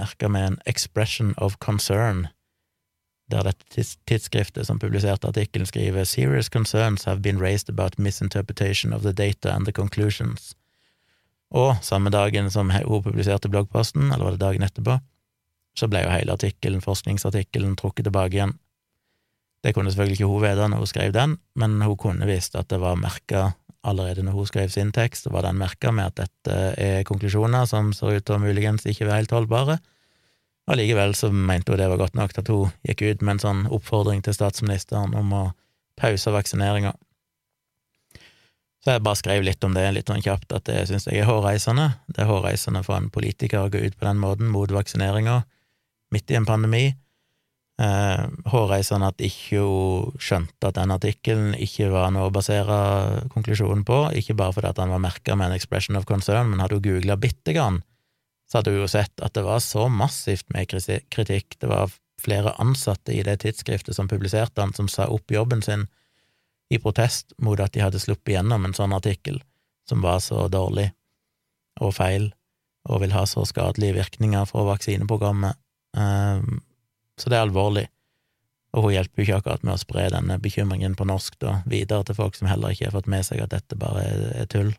Merka med en expression of concern, der dette tidsskriftet som publiserte artikkelen, skriver Serious concerns have been raised about misinterpretation of the data and the conclusions. Og samme dagen som hun publiserte bloggposten, eller var det dagen etterpå, så ble jo hele artikkelen, forskningsartikkelen, trukket tilbake igjen. Det kunne selvfølgelig ikke hun vite når hun skrev den, men hun kunne visst at det var merka allerede når hun skrev sin tekst, var den merka med at dette er konklusjoner som ser ut til å muligens ikke være helt holdbare. Allikevel så mente hun det var godt nok at hun gikk ut med en sånn oppfordring til statsministeren om å pause vaksineringa. Så jeg bare skrev litt om det, litt sånn kjapt, at det syns jeg er hårreisende. Det er hårreisende for en politiker å gå ut på den måten mot vaksineringa midt i en pandemi eh, hårreisende at ikke hun skjønte at den artikkelen ikke var noe å basere konklusjonen på, ikke bare fordi at han var merka med en expression of concern, men hadde hun googla bitte grann, så hadde hun jo sett at det var så massivt med kritikk. Det var flere ansatte i det tidsskriftet som publiserte han, som sa opp jobben sin i protest mot at de hadde sluppet gjennom en sånn artikkel som var så dårlig og feil, og vil ha så skadelige virkninger fra vaksineprogrammet. Um, så det er alvorlig, og hun hjelper jo ikke akkurat med å spre denne bekymringen på norsk da, videre til folk som heller ikke har fått med seg at dette bare er, tull.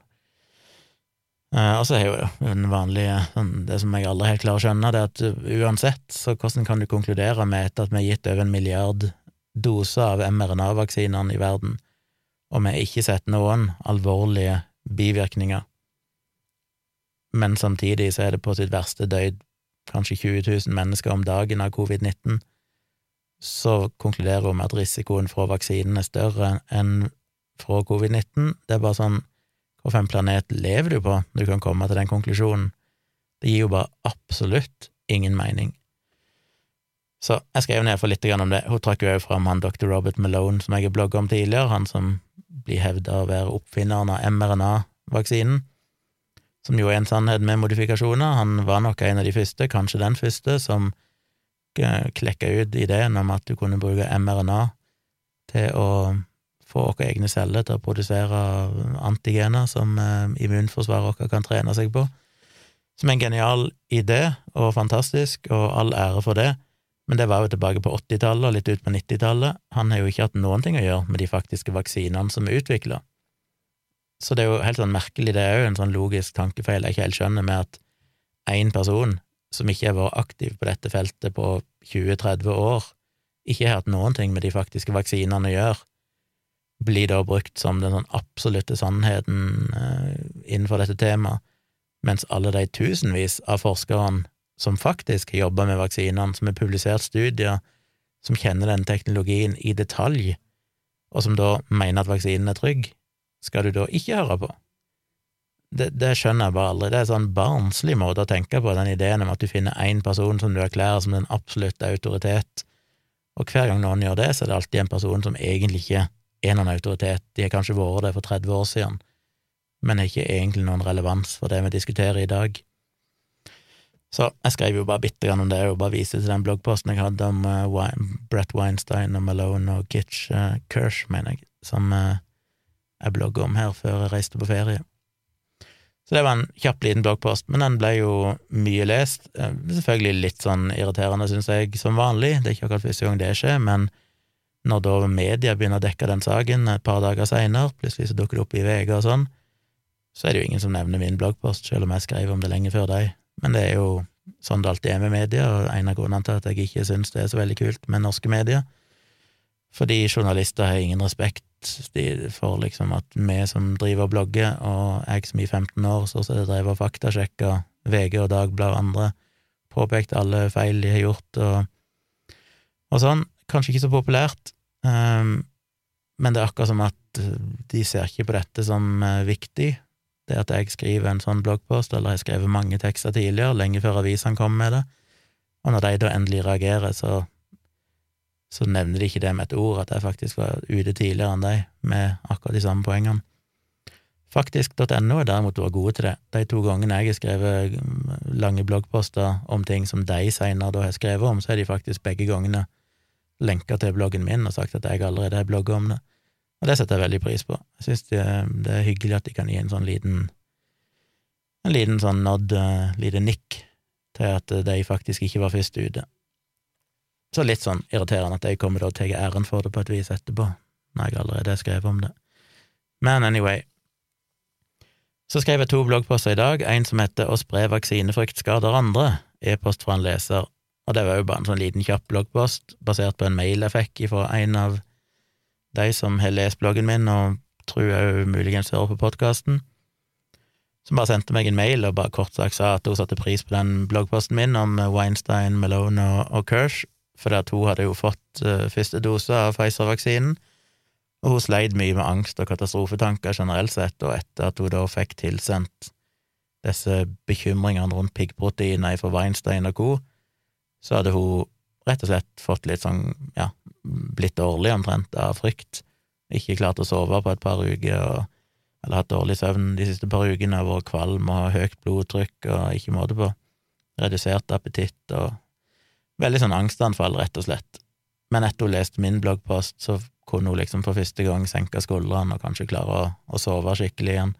Uh, og så er jo den vanlige sånn, Det som jeg aldri helt klarer å skjønne, det er at uansett, så hvordan kan du konkludere med etter at vi har gitt over en milliard doser av mRNA-vaksinene i verden, og vi har ikke sett noen alvorlige bivirkninger, men samtidig så er det på sitt verste døyd kanskje 20 000 mennesker om dagen av covid-19, så konkluderer hun med at risikoen fra vaksinen er større enn fra covid-19. Det er bare sånn Hvilken planet lever du på når du kan komme til den konklusjonen? Det gir jo bare absolutt ingen mening. Så jeg skrev ned for litt om det. Hun trakk jo også fram han dr. Robert Malone, som jeg har blogga om tidligere, han som blir hevda å være oppfinneren av mRNA-vaksinen som jo er en sannhet med modifikasjoner. Han var nok en av de første, kanskje den første, som klekka ut ideen om at du kunne bruke mRNA til å få våre egne celler til å produsere antigener som eh, immunforsvaret vårt kan trene seg på. Som en genial idé, og fantastisk, og all ære for det, men det var jo tilbake på 80-tallet og litt ut på 90-tallet. Han har jo ikke hatt noen ting å gjøre med de faktiske vaksinene som er utvikla. Så det er jo helt sånn merkelig, det er jo en sånn logisk tankefeil jeg ikke helt skjønner, med at én person som ikke har vært aktiv på dette feltet på 20-30 år, ikke har hatt noen ting med de faktiske vaksinene å gjøre, blir da brukt som den sånn absolutte sannheten eh, innenfor dette temaet, mens alle de tusenvis av forskerne som faktisk har jobba med vaksinene, som har publisert studier, som kjenner den teknologien i detalj, og som da mener at vaksinen er trygg, skal du da ikke høre på? Det, det, skjønner jeg bare aldri. Det er en sånn barnslig måte å tenke på, den ideen om at du finner én person som du erklærer som den absolutte autoritet, og hver gang noen gjør det, så er det alltid en person som egentlig ikke er noen autoritet. De har kanskje vært det for 30 år siden, men har ikke egentlig noen relevans for det vi diskuterer i dag. Så jeg skrev jo bare bitte grann om det, og bare viste til den bloggposten jeg hadde om uh, Brett Weinstein og Malone og Gitch uh, Kirsch, mener jeg, som uh, jeg blogga om her før jeg reiste på ferie. Så det var en kjapp, liten bloggpost, men den ble jo mye lest. Eh, selvfølgelig litt sånn irriterende, syns jeg, som vanlig, det er ikke akkurat første gang det skjer, men når da media begynner å dekke den saken et par dager seinere, plutselig så dukker det opp i VG og sånn, så er det jo ingen som nevner min bloggpost, selv om jeg skrev om det lenge før deg. Men det er jo sånn det alltid er med media, og en av grunnene til at jeg ikke syns det er så veldig kult med norske medier. Fordi journalister har ingen respekt for liksom at vi som driver og blogger, og jeg som i 15 år så drevet og faktasjekka VG og Dagbladet og andre, påpekt alle feil de har gjort, og, og sånn. Kanskje ikke så populært, um, men det er akkurat som at de ser ikke på dette som uh, viktig. Det at jeg skriver en sånn bloggpost, eller jeg har skrevet mange tekster tidligere, lenge før avisene kom med det, og når de da endelig reagerer, så så nevner de ikke det med et ord, at jeg faktisk var ute tidligere enn deg med akkurat de samme poengene. Faktisk.no er derimot vært gode til det. De to gangene jeg har skrevet mm, lange bloggposter om ting som de senere da har skrevet om, så er de faktisk begge gangene lenka til bloggen min og sagt at jeg allerede har blogga om det. Og det setter jeg veldig pris på. Jeg syns det, det, er hyggelig at de kan gi en sånn liten en liten sånn nod, uh, lite nikk, til at de faktisk ikke var først ute. Så litt sånn irriterende at jeg kommer til å ta æren for det på et vis etterpå, når jeg allerede har skrevet om det. Men anyway. Så skrev jeg to bloggposter i dag, en som heter Å spre vaksinefrykt skader andre, e-post fra en leser, og det var jo bare en sånn liten kjapp bloggpost basert på en mail jeg fikk fra en av de som har lest bloggen min og tror jeg muligens hører på podkasten, som bare sendte meg en mail og bare kort sagt sa at hun satte pris på den bloggposten min om Weinstein, Malone og, og Kirsch, fordi at hun hadde jo fått uh, første dose av Pfizer-vaksinen, og hun sleit mye med angst og katastrofetanker generelt sett, og etter at hun da fikk tilsendt disse bekymringene rundt piggproteiner fra Weinstein og co., så hadde hun rett og slett fått litt sånn, ja, blitt dårlig omtrent av frykt, ikke klart å sove på et par uker, og, eller hatt dårlig søvn de siste par ukene, vært kvalm og høyt blodtrykk og ikke måte på, redusert appetitt og Veldig sånn angstanfall, rett og slett. Men etter hun leste min bloggpost, så kunne hun liksom for første gang senke skuldrene og kanskje klare å, å, sove skikkelig igjen.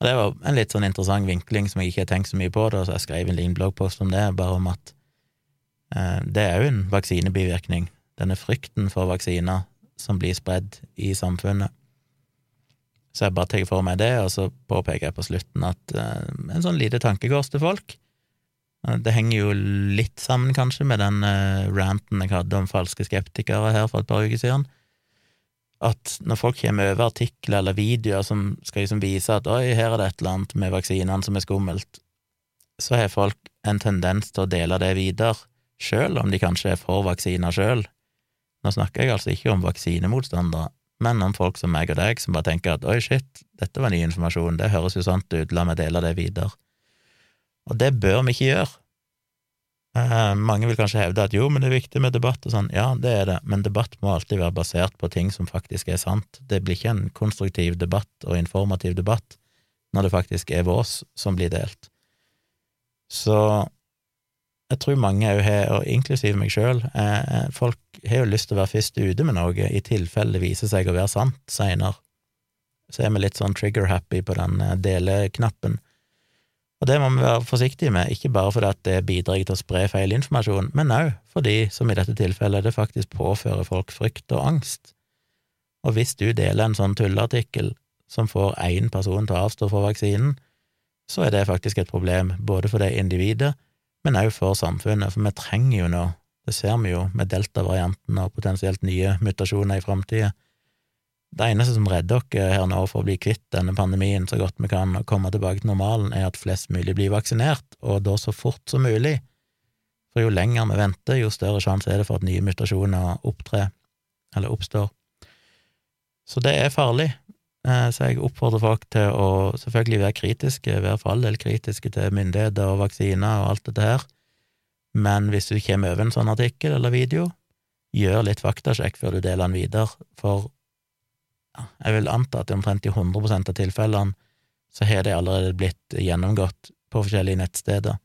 Og det var en litt sånn interessant vinkling som jeg ikke har tenkt så mye på, da, så jeg skrev en liten bloggpost om det, bare om at eh, det er jo en vaksinebivirkning, denne frykten for vaksiner som blir spredd i samfunnet. Så jeg bare tar for meg det, og så påpeker jeg på slutten at eh, en sånn lite tankekors til folk. Det henger jo litt sammen, kanskje, med den uh, ranten jeg hadde om falske skeptikere her for et par uker siden. At når folk kommer over artikler eller videoer som skal liksom vise at oi, her er det et eller annet med vaksinene som er skummelt, så har folk en tendens til å dele det videre, sjøl om de kanskje er for vaksiner sjøl. Nå snakker jeg altså ikke om vaksinemotstandere, men om folk som meg og deg, som bare tenker at oi, shit, dette var ny informasjon, det høres jo sant ut, la meg dele det videre. Og det bør vi ikke gjøre. Eh, mange vil kanskje hevde at jo, men det er viktig med debatt og sånn. Ja, det er det, men debatt må alltid være basert på ting som faktisk er sant. Det blir ikke en konstruktiv debatt og informativ debatt når det faktisk er vårs som blir delt. Så jeg tror mange òg har, og inklusiv meg sjøl, eh, folk har jo lyst til å være først ute med noe i tilfelle det viser seg å være sant seinere. Så er vi litt sånn trigger-happy på den eh, deleknappen. Og det må vi være forsiktige med, ikke bare fordi det bidrar til å spre feil informasjon, men òg fordi, som i dette tilfellet, det faktisk påfører folk frykt og angst. Og hvis du deler en sånn tulleartikkel som får én person til å avstå fra vaksinen, så er det faktisk et problem, både for det individet, men òg for samfunnet, for vi trenger jo nå det ser vi jo med delta-varianten og potensielt nye mutasjoner i framtida. Det eneste som redder dere her nå for å bli kvitt denne pandemien så godt vi kan og komme tilbake til normalen, er at flest mulig blir vaksinert, og da så fort som mulig. For jo lenger vi venter, jo større sjanse er det for at nye mutasjoner opptrer, eller oppstår. Så det er farlig. Eh, så jeg oppfordrer folk til å selvfølgelig være kritiske, være for all del kritiske til myndigheter og vaksiner og alt dette her men hvis du kommer over en sånn artikkel eller video, gjør litt faktasjekk før du deler den videre, for jeg vil anta at i omtrent i 100 av tilfellene så har det allerede blitt gjennomgått på forskjellige nettsteder,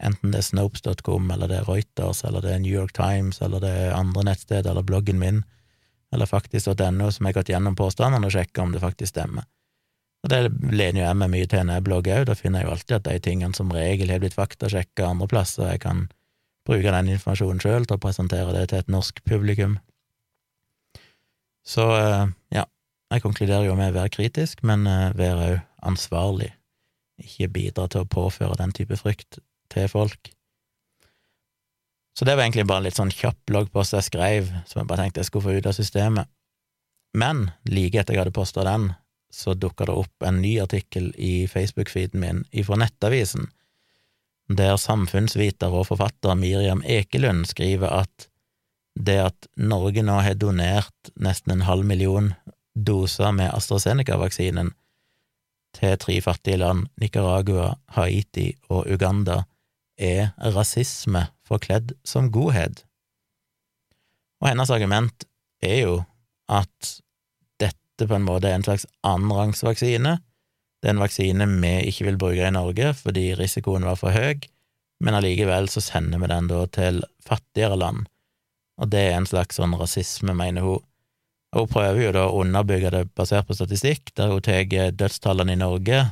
enten det er Snopes.com, eller det er Reuters, eller det er New York Times, eller det er andre nettsteder, eller bloggen min, eller faktisk.no, som har gått gjennom påstandene og sjekka om det faktisk stemmer. Og det lener jo jeg meg mye til når jeg blogger òg, da finner jeg jo alltid at de tingene som regel har blitt faktasjekka andre plasser, jeg kan bruke den informasjonen sjøl til å presentere det til et norsk publikum. Så eh, jeg konkluderer jo med å være kritisk, men eh, være òg ansvarlig, ikke bidra til å påføre den type frykt til folk. Så det var egentlig bare en litt sånn kjapp bloggpost jeg skrev, som jeg bare tenkte jeg skulle få ut av systemet. Men like etter jeg hadde posta den, så dukka det opp en ny artikkel i Facebook-feeden min ifra Nettavisen, der samfunnsviter og forfatter Miriam Ekelund skriver at det at Norge nå har donert nesten en halv million doser med AstraZeneca-vaksinen til tre fattige land, Nicaragua, Haiti og Uganda, er rasisme forkledd som godhet. Og hennes argument er jo at dette på en måte er en slags annenrangsvaksine. Det er en vaksine vi ikke vil bruke i Norge fordi risikoen var for høy, men allikevel så sender vi den da til fattigere land, og det er en slags sånn rasisme, mener hun. Og hun prøver jo da å underbygge det basert på statistikk, der hun tar dødstallene i Norge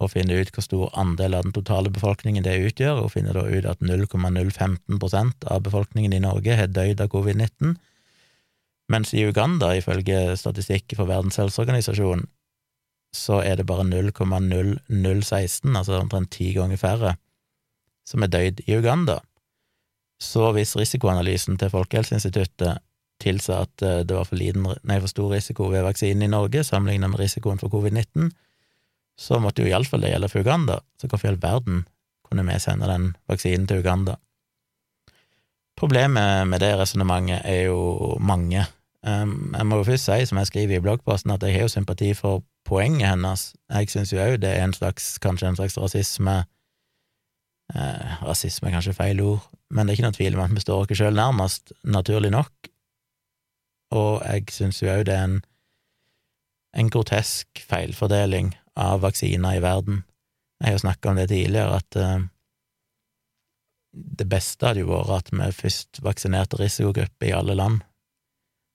og finner ut hvor stor andel av den totale befolkningen det utgjør, og finner da ut at 0,015% av befolkningen i Norge har dødd av covid-19, mens i Uganda, ifølge statistikk fra Verdens helseorganisasjon, så er det bare 0,0016, altså omtrent ti ganger færre, som er døyd i Uganda. Så hvis risikoanalysen til Folkehelseinstituttet tilsa at eh, det var for, liten, nei, for stor risiko ved vaksinen i Norge sammenlignet med risikoen for covid-19, så måtte jo iallfall det gjelde for Uganda, så hvorfor i all verden kunne vi sende den vaksinen til Uganda? Problemet med det resonnementet er jo mange. Um, jeg må jo først si, som jeg skriver i bloggposten, at jeg har jo sympati for poenget hennes. Jeg syns jo òg det er en slags, kanskje en slags rasisme eh, Rasisme er kanskje feil ord, men det er ikke noen tvil om at vi står oss sjøl nærmest, naturlig nok. Og jeg syns jo òg det er en, en grotesk feilfordeling av vaksiner i verden. Jeg har jo snakka om det tidligere, at uh, det beste hadde jo vært at vi først vaksinerte risikogrupper i alle land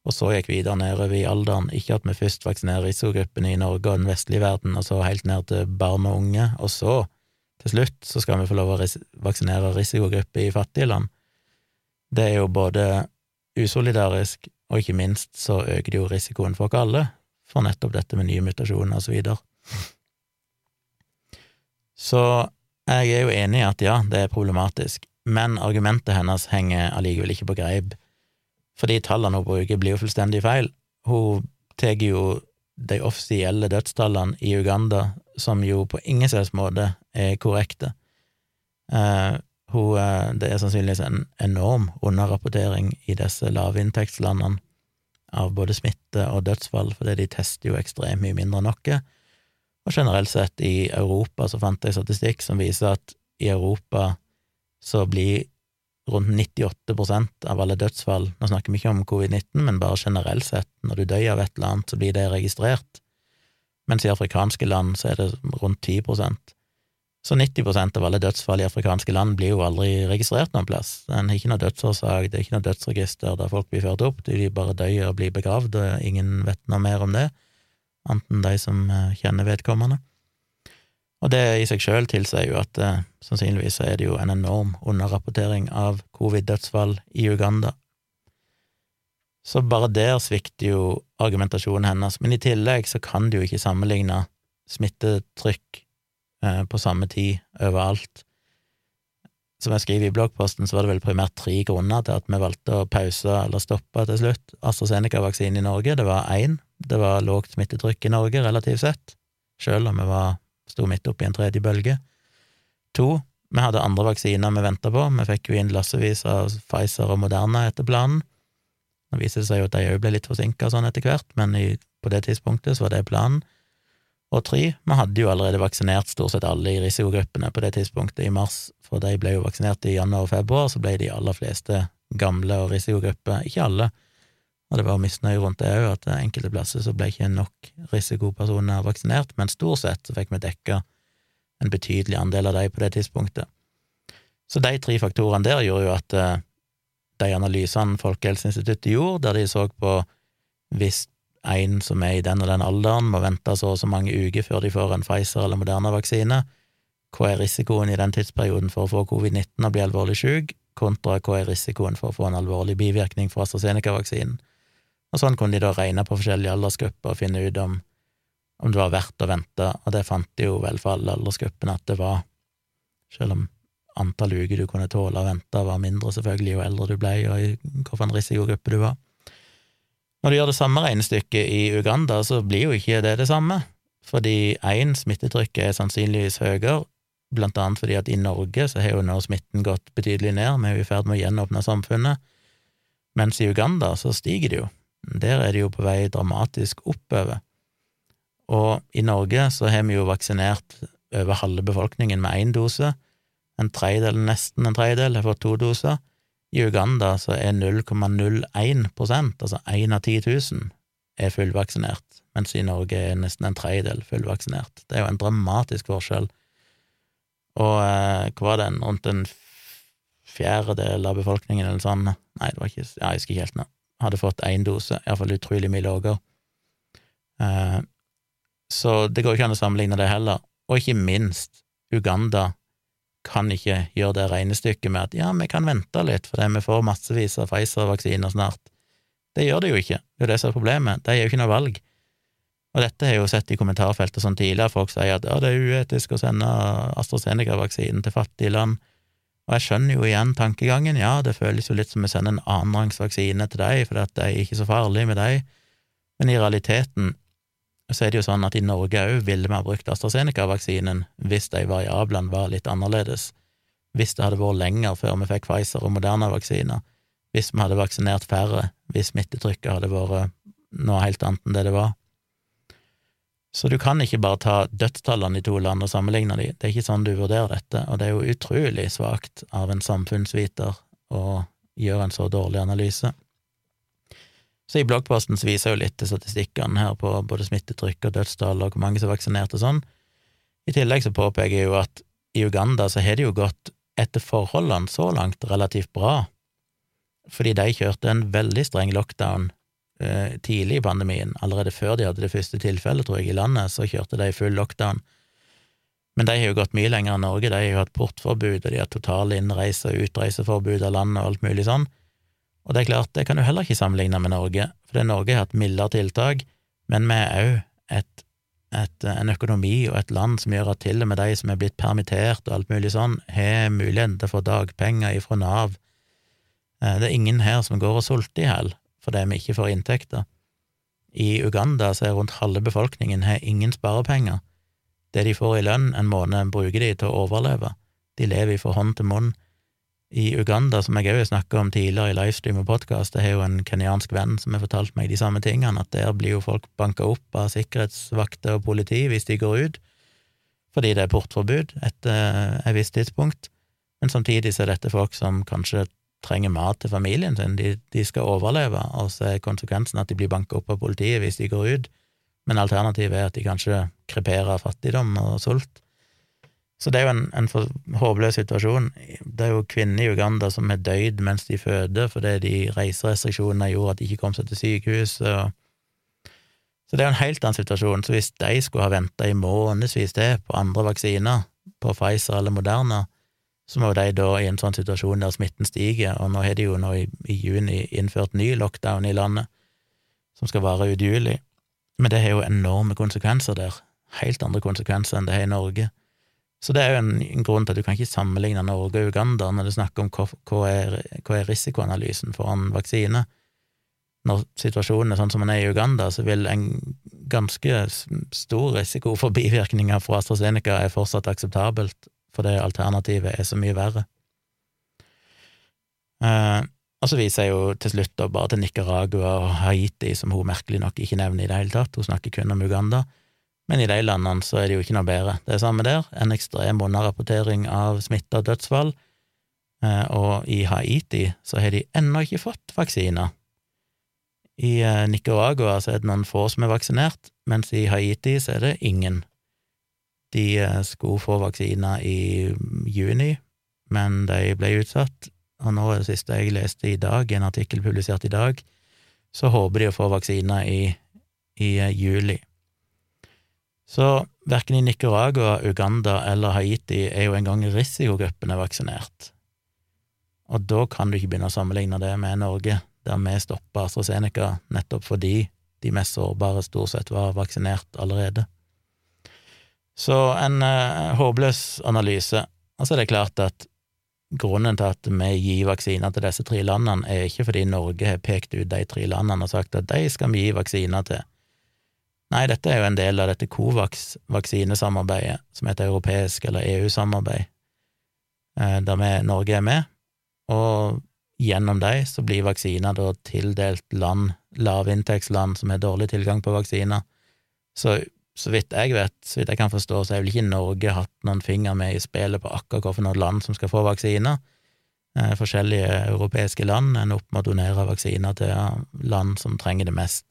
og så gikk videre nedover i alderen. Ikke at vi først vaksinerer risikogruppene i Norge og den vestlige verden, og så helt ned til barn og unge, og så, til slutt, så skal vi få lov å ris vaksinere risikogrupper i fattige land. Det er jo både usolidarisk, og ikke minst så øker det jo risikoen for oss alle for nettopp dette med nye mutasjoner og så videre. Så jeg er jo enig i at ja, det er problematisk, men argumentet hennes henger allikevel ikke på greip, fordi tallene hun bruker, blir jo fullstendig feil. Hun tar jo de offisielle dødstallene i Uganda, som jo på ingen slags måte er korrekte. Uh, hun, uh, det er sannsynligvis en enorm underrapportering i disse lavinntektslandene av både smitte og dødsfall, fordi de tester jo ekstremt mye mindre enn noe. Og generelt sett i Europa så fant jeg statistikk som viser at i Europa så blir rundt 98% av alle dødsfall Nå snakker vi ikke om covid-19, men bare generelt sett, når du dør av et eller annet, så blir det registrert, mens i afrikanske land så er det rundt 10 Så 90% av alle dødsfall i afrikanske land blir jo aldri registrert noen plass. Det er ikke noe dødsårsak, det er ikke noe dødsregister der folk blir ført opp, de bare dør og blir begravd, og ingen vet noe mer om det anten de som eh, kjenner vedkommende. Og det i seg sjøl tilsier jo at eh, sannsynligvis er det jo en enorm underrapportering av covid-dødsfall i Uganda. Så bare der svikter jo argumentasjonen hennes, men i tillegg så kan du jo ikke sammenligne smittetrykk eh, på samme tid overalt. Som jeg skriver i bloggposten, så var det vel primært tre grunner til at vi valgte å pause eller stoppe til slutt AstraZeneca-vaksinen i Norge. Det var én, det var lågt smittetrykk i Norge relativt sett, selv om vi var, sto midt oppi en tredje bølge. To, vi hadde andre vaksiner vi venta på, vi fikk jo inn lassevis av Pfizer og Moderna etter planen. Nå viser det seg jo at de òg ble litt forsinka sånn etter hvert, men i, på det tidspunktet så var det planen. Og tre, vi hadde jo allerede vaksinert stort sett alle i risikogruppene på det tidspunktet, i mars, for de ble jo vaksinert i januar og februar, så ble de aller fleste gamle og risikogrupper, ikke alle, og det var misnøye rundt det òg, at enkelte plasser så ble ikke nok risikopersoner vaksinert, men stort sett så fikk vi dekka en betydelig andel av de på det tidspunktet. Så de tre faktorene der gjorde jo at eh, de analysene Folkehelseinstituttet gjorde, der de så på hvis en som er i den og den alderen, må vente så og så mange uker før de får en Pfizer- eller Moderna-vaksine, hva er risikoen i den tidsperioden for å få covid-19 og bli alvorlig syk, kontra hva er risikoen for å få en alvorlig bivirkning fra AstraZeneca-vaksinen? Og sånn kunne de da regne på forskjellige aldersgrupper og finne ut om, om det var verdt å vente, og det fant de jo vel for alle aldersgruppene at det var, selv om antall uker du kunne tåle å vente var mindre, selvfølgelig, jo eldre du ble, og i hvilken risikogruppe du var. Når du gjør det samme regnestykket i Uganda, så blir jo ikke det det samme, fordi én, smittetrykket er sannsynligvis høyere, blant annet fordi at i Norge så har jo nå smitten gått betydelig ned, vi er jo i ferd med å gjenåpne samfunnet, mens i Uganda så stiger det jo. Der er det jo på vei dramatisk oppover. Og i Norge så har vi jo vaksinert over halve befolkningen med én dose. En tredjedel, nesten en tredjedel, har fått to doser. I Uganda så er 0,01 altså én av 10 000, er fullvaksinert, mens i Norge er nesten en tredjedel fullvaksinert. Det er jo en dramatisk forskjell. Og eh, hva var den, rundt en fjerdedel av befolkningen eller sånn, nei, det var ikke, ja, jeg husker ikke helt nå, hadde fått én dose, iallfall utrolig mye lavere. Eh, så det går ikke an å sammenligne det heller. Og ikke minst, Uganda kan ikke gjøre det regnestykket med at ja, vi kan vente litt fordi vi får massevis av Pfizer-vaksiner snart. Det gjør det jo ikke, det er det som er problemet, de har jo ikke noe valg. Og dette har jeg jo sett i kommentarfeltet sånn tidligere, folk sier at ja, det er uetisk å sende AstraZeneca-vaksinen til fattige land. Og jeg skjønner jo igjen tankegangen, ja, det føles jo litt som å sende en annenrangs vaksine til deg, for det er ikke så farlig med deg, men i realiteten så er det jo sånn at i Norge òg ville vi ha brukt AstraZeneca-vaksinen hvis de variablene var litt annerledes, hvis det hadde vært lenger før vi fikk Pfizer og Moderna-vaksiner, hvis vi hadde vaksinert færre, hvis smittetrykket hadde vært noe helt annet enn det det var. Så du kan ikke bare ta dødstallene i to land og sammenligne dem. det er ikke sånn du vurderer dette, og det er jo utrolig svakt av en samfunnsviter å gjøre en så dårlig analyse. Så i bloggposten så viser jeg jo litt til statistikkene her på både smittetrykk og dødstall og hvor mange som er vaksinert og sånn. I tillegg så påpeker jeg jo at i Uganda så har det jo gått etter forholdene så langt relativt bra, fordi de kjørte en veldig streng lockdown eh, tidlig i pandemien, allerede før de hadde det første tilfellet, tror jeg, i landet, så kjørte de full lockdown. Men de har jo gått mye lenger enn Norge, de har jo hatt portforbud, og de har total innreise- og utreiseforbud av landet og alt mulig sånn. Og det er klart, det kan du heller ikke sammenligne med Norge, for Norge har hatt mildere tiltak, men vi er òg en økonomi og et land som gjør at til og med de som er blitt permittert og alt mulig sånn, har muligheten til å få dagpenger ifra Nav. Eh, det er ingen her som går og sulter i hjel fordi vi ikke får inntekter. I Uganda så er rundt halve befolkningen har ingen sparepenger. Det de får i lønn en måned, bruker de til å overleve. De lever fra hånd til munn. I Uganda, som jeg òg har snakka om tidligere i livestream og podkast, jeg har jo en kenyansk venn som har fortalt meg de samme tingene, at der blir jo folk banka opp av sikkerhetsvakter og politi hvis de går ut, fordi det er portforbud etter et visst tidspunkt, men samtidig så er dette folk som kanskje trenger mat til familien sin, de, de skal overleve, og så er konsekvensen at de blir banka opp av politiet hvis de går ut, men alternativet er at de kanskje kreperer av fattigdom og sult. Så det er jo en, en håpløs situasjon. Det er jo kvinner i Uganda som har døyd mens de føder fordi de reiserestriksjonene gjorde at de ikke kom seg til sykehus. Og... Så det er jo en helt annen situasjon. Så hvis de skulle ha venta i månedsvis det på andre vaksiner, på Pfizer eller Moderna, så må de da i en sånn situasjon der smitten stiger, og nå har de jo nå i, i juni innført ny lockdown i landet, som skal vare ut juli, men det har jo enorme konsekvenser der, helt andre konsekvenser enn det har i Norge. Så det er jo en, en grunn til at du kan ikke sammenligne Norge og Uganda når du snakker om hva, hva, er, hva er risikoanalysen for en vaksine. Når situasjonen er sånn som den er i Uganda, så vil en ganske stor risiko for bivirkninger fra AstraZeneca er fortsatt akseptabelt, fordi alternativet er så mye verre. Eh, og så viser jeg jo til slutt da bare til Nicaragua og Haiti, som hun merkelig nok ikke nevner i det hele tatt, hun snakker kun om Uganda, men i de landene så er det jo ikke noe bedre. Det er samme der, en ekstrem underrapportering av smitta og dødsfall, eh, og i Haiti så har de ennå ikke fått vaksiner. I eh, Nicaragua så er det noen få som er vaksinert, mens i Haiti så er det ingen. De eh, skulle få vaksiner i juni, men de ble utsatt, og nå er det siste jeg leste i dag, en artikkel publisert i dag, så håper de å få vaksiner i, i juli. Så verken i Nicaragua, Uganda eller Haiti er jo engang risikogruppene vaksinert. Og da kan du ikke begynne å sammenligne det med Norge, der vi stoppa AstraZeneca nettopp fordi de mest sårbare stort sett var vaksinert allerede. Så en eh, håpløs analyse. Og så er det klart at grunnen til at vi gir vaksiner til disse tre landene, er ikke fordi Norge har pekt ut de tre landene og sagt at de skal vi gi vaksiner til. Nei, dette er jo en del av dette Covax-vaksinesamarbeidet, som heter europeisk eller EU-samarbeid, uh, der vi, Norge er med, og gjennom dem så blir vaksiner da tildelt land, lavinntektsland som har dårlig tilgang på vaksiner. Så så vidt jeg vet, så vidt jeg kan forstå, så har vel ikke Norge hatt noen finger med i spillet på akkurat hvilke land som skal få vaksiner. Eh, forskjellige europeiske land ender opp med å donere vaksiner til land som trenger det mest.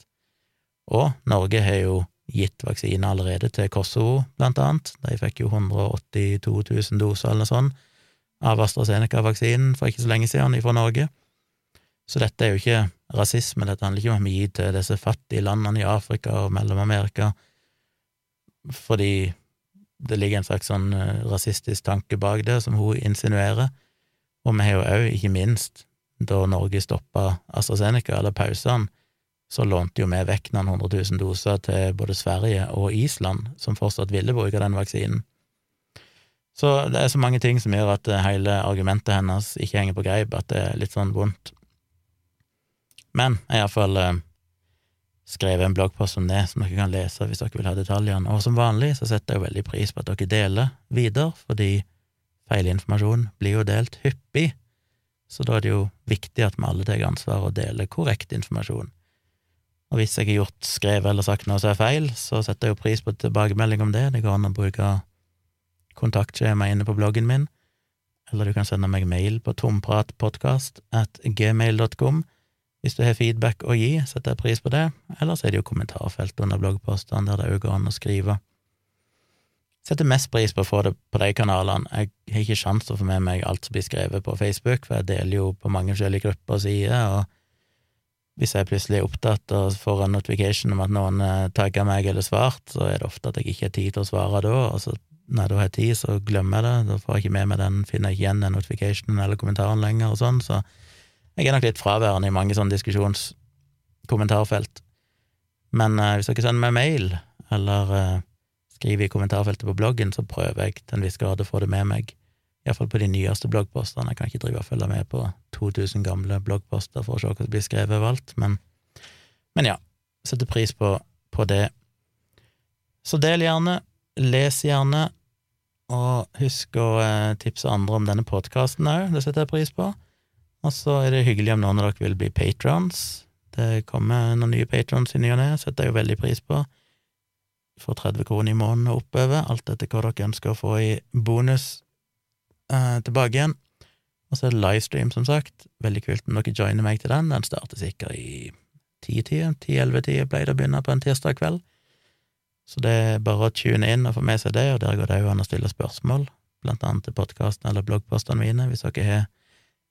Og Norge har jo gitt vaksine allerede til Kosovo, blant annet. De fikk jo 182 000 doser eller noe sånt av AstraZeneca-vaksinen for ikke så lenge siden fra Norge. Så dette er jo ikke rasisme, dette handler ikke om at vi gir til disse fattige landene i Afrika og Mellom-Amerika fordi det ligger en slags sånn eh, rasistisk tanke bak det, som hun insinuerer. Og vi har jo òg, ikke minst, da Norge stoppa AstraZeneca, eller pausene, så lånte jo vi vekk noen hundre tusen doser til både Sverige og Island, som fortsatt ville bruke den vaksinen. Så det er så mange ting som gjør at eh, hele argumentet hennes ikke henger på greip, at det er litt sånn vondt. Men iallfall eh, skrevet en bloggpost om det, som dere kan lese hvis dere vil ha detaljene. Og som vanlig så setter jeg veldig pris på at dere deler videre, fordi feilinformasjon blir jo delt hyppig, så da er det jo viktig at vi alle tar ansvar og deler korrekt informasjon. Og hvis jeg har gjort, skrevet eller sagt noe som er feil, så setter jeg jo pris på tilbakemelding om det. Det går an å bruke kontaktskjema inne på bloggen min, eller du kan sende meg mail på tompratpodkast at gmail.com hvis du har feedback å gi, setter jeg pris på det, ellers er det jo kommentarfelt under bloggpostene der det òg går an å skrive. Setter mest pris på å få det på de kanalene. Jeg har ikke sjanse til å få med meg alt som blir skrevet på Facebook, for jeg deler jo på mange forskjellige grupper og sider, og hvis jeg plutselig er opptatt og får en notification om at noen eh, tagger meg eller svart, så er det ofte at jeg ikke har tid til å svare da, og så når jeg har tid, så glemmer jeg det, da får jeg ikke med meg den, finner jeg ikke igjen den notificationen eller kommentaren lenger og sånn, så jeg er nok litt fraværende i mange sånne diskusjonskommentarfelt. Men eh, hvis dere sender meg mail, eller eh, skriver i kommentarfeltet på bloggen, så prøver jeg til en viss grad å få det med meg, iallfall på de nyeste bloggpostene. Jeg kan ikke drive og følge med på 2000 gamle bloggposter for å se hva som blir skrevet overalt, men, men ja, setter pris på, på det. Så del gjerne, les gjerne, og husk å eh, tipse andre om denne podkasten òg, det setter jeg pris på. Og så er det hyggelig om noen av dere vil bli patrons. Det kommer noen nye patrons i ny og ne, setter jeg jo veldig pris på. For 30 kroner i måneden og oppover, alt etter hva dere ønsker å få i bonus eh, tilbake igjen. Og så er det livestream, som sagt. Veldig kult om dere joiner meg til den. Den starter sikkert i ti-tida, ti-elleve-tida pleier det å begynne på en tirsdag kveld. Så det er bare å tune inn og få med seg det, og der går det òg an å stille spørsmål, blant annet til podkasten eller bloggpostene mine. Hvis dere har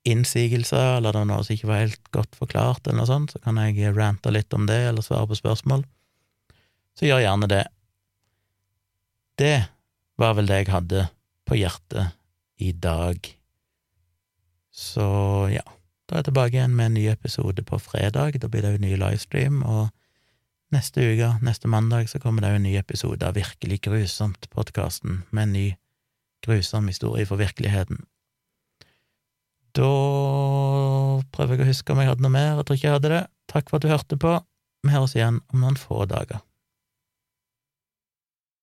innsigelser, eller det er noe som ikke var helt godt forklart, eller noe sånt, så kan jeg rante litt om det, eller svare på spørsmål. Så gjør gjerne det. Det var vel det jeg hadde på hjertet i dag. Så ja, da er jeg tilbake igjen med en ny episode på fredag. Da blir det jo ny livestream, og Neste uke, neste mandag, så kommer det jo en ny episode av Virkelig grusomt-podkasten, med en ny grusom historie for virkeligheten. Da prøver jeg å huske om jeg hadde noe mer. Jeg tror ikke jeg hadde det. Takk for at du hørte på. Vi høres igjen om noen få dager.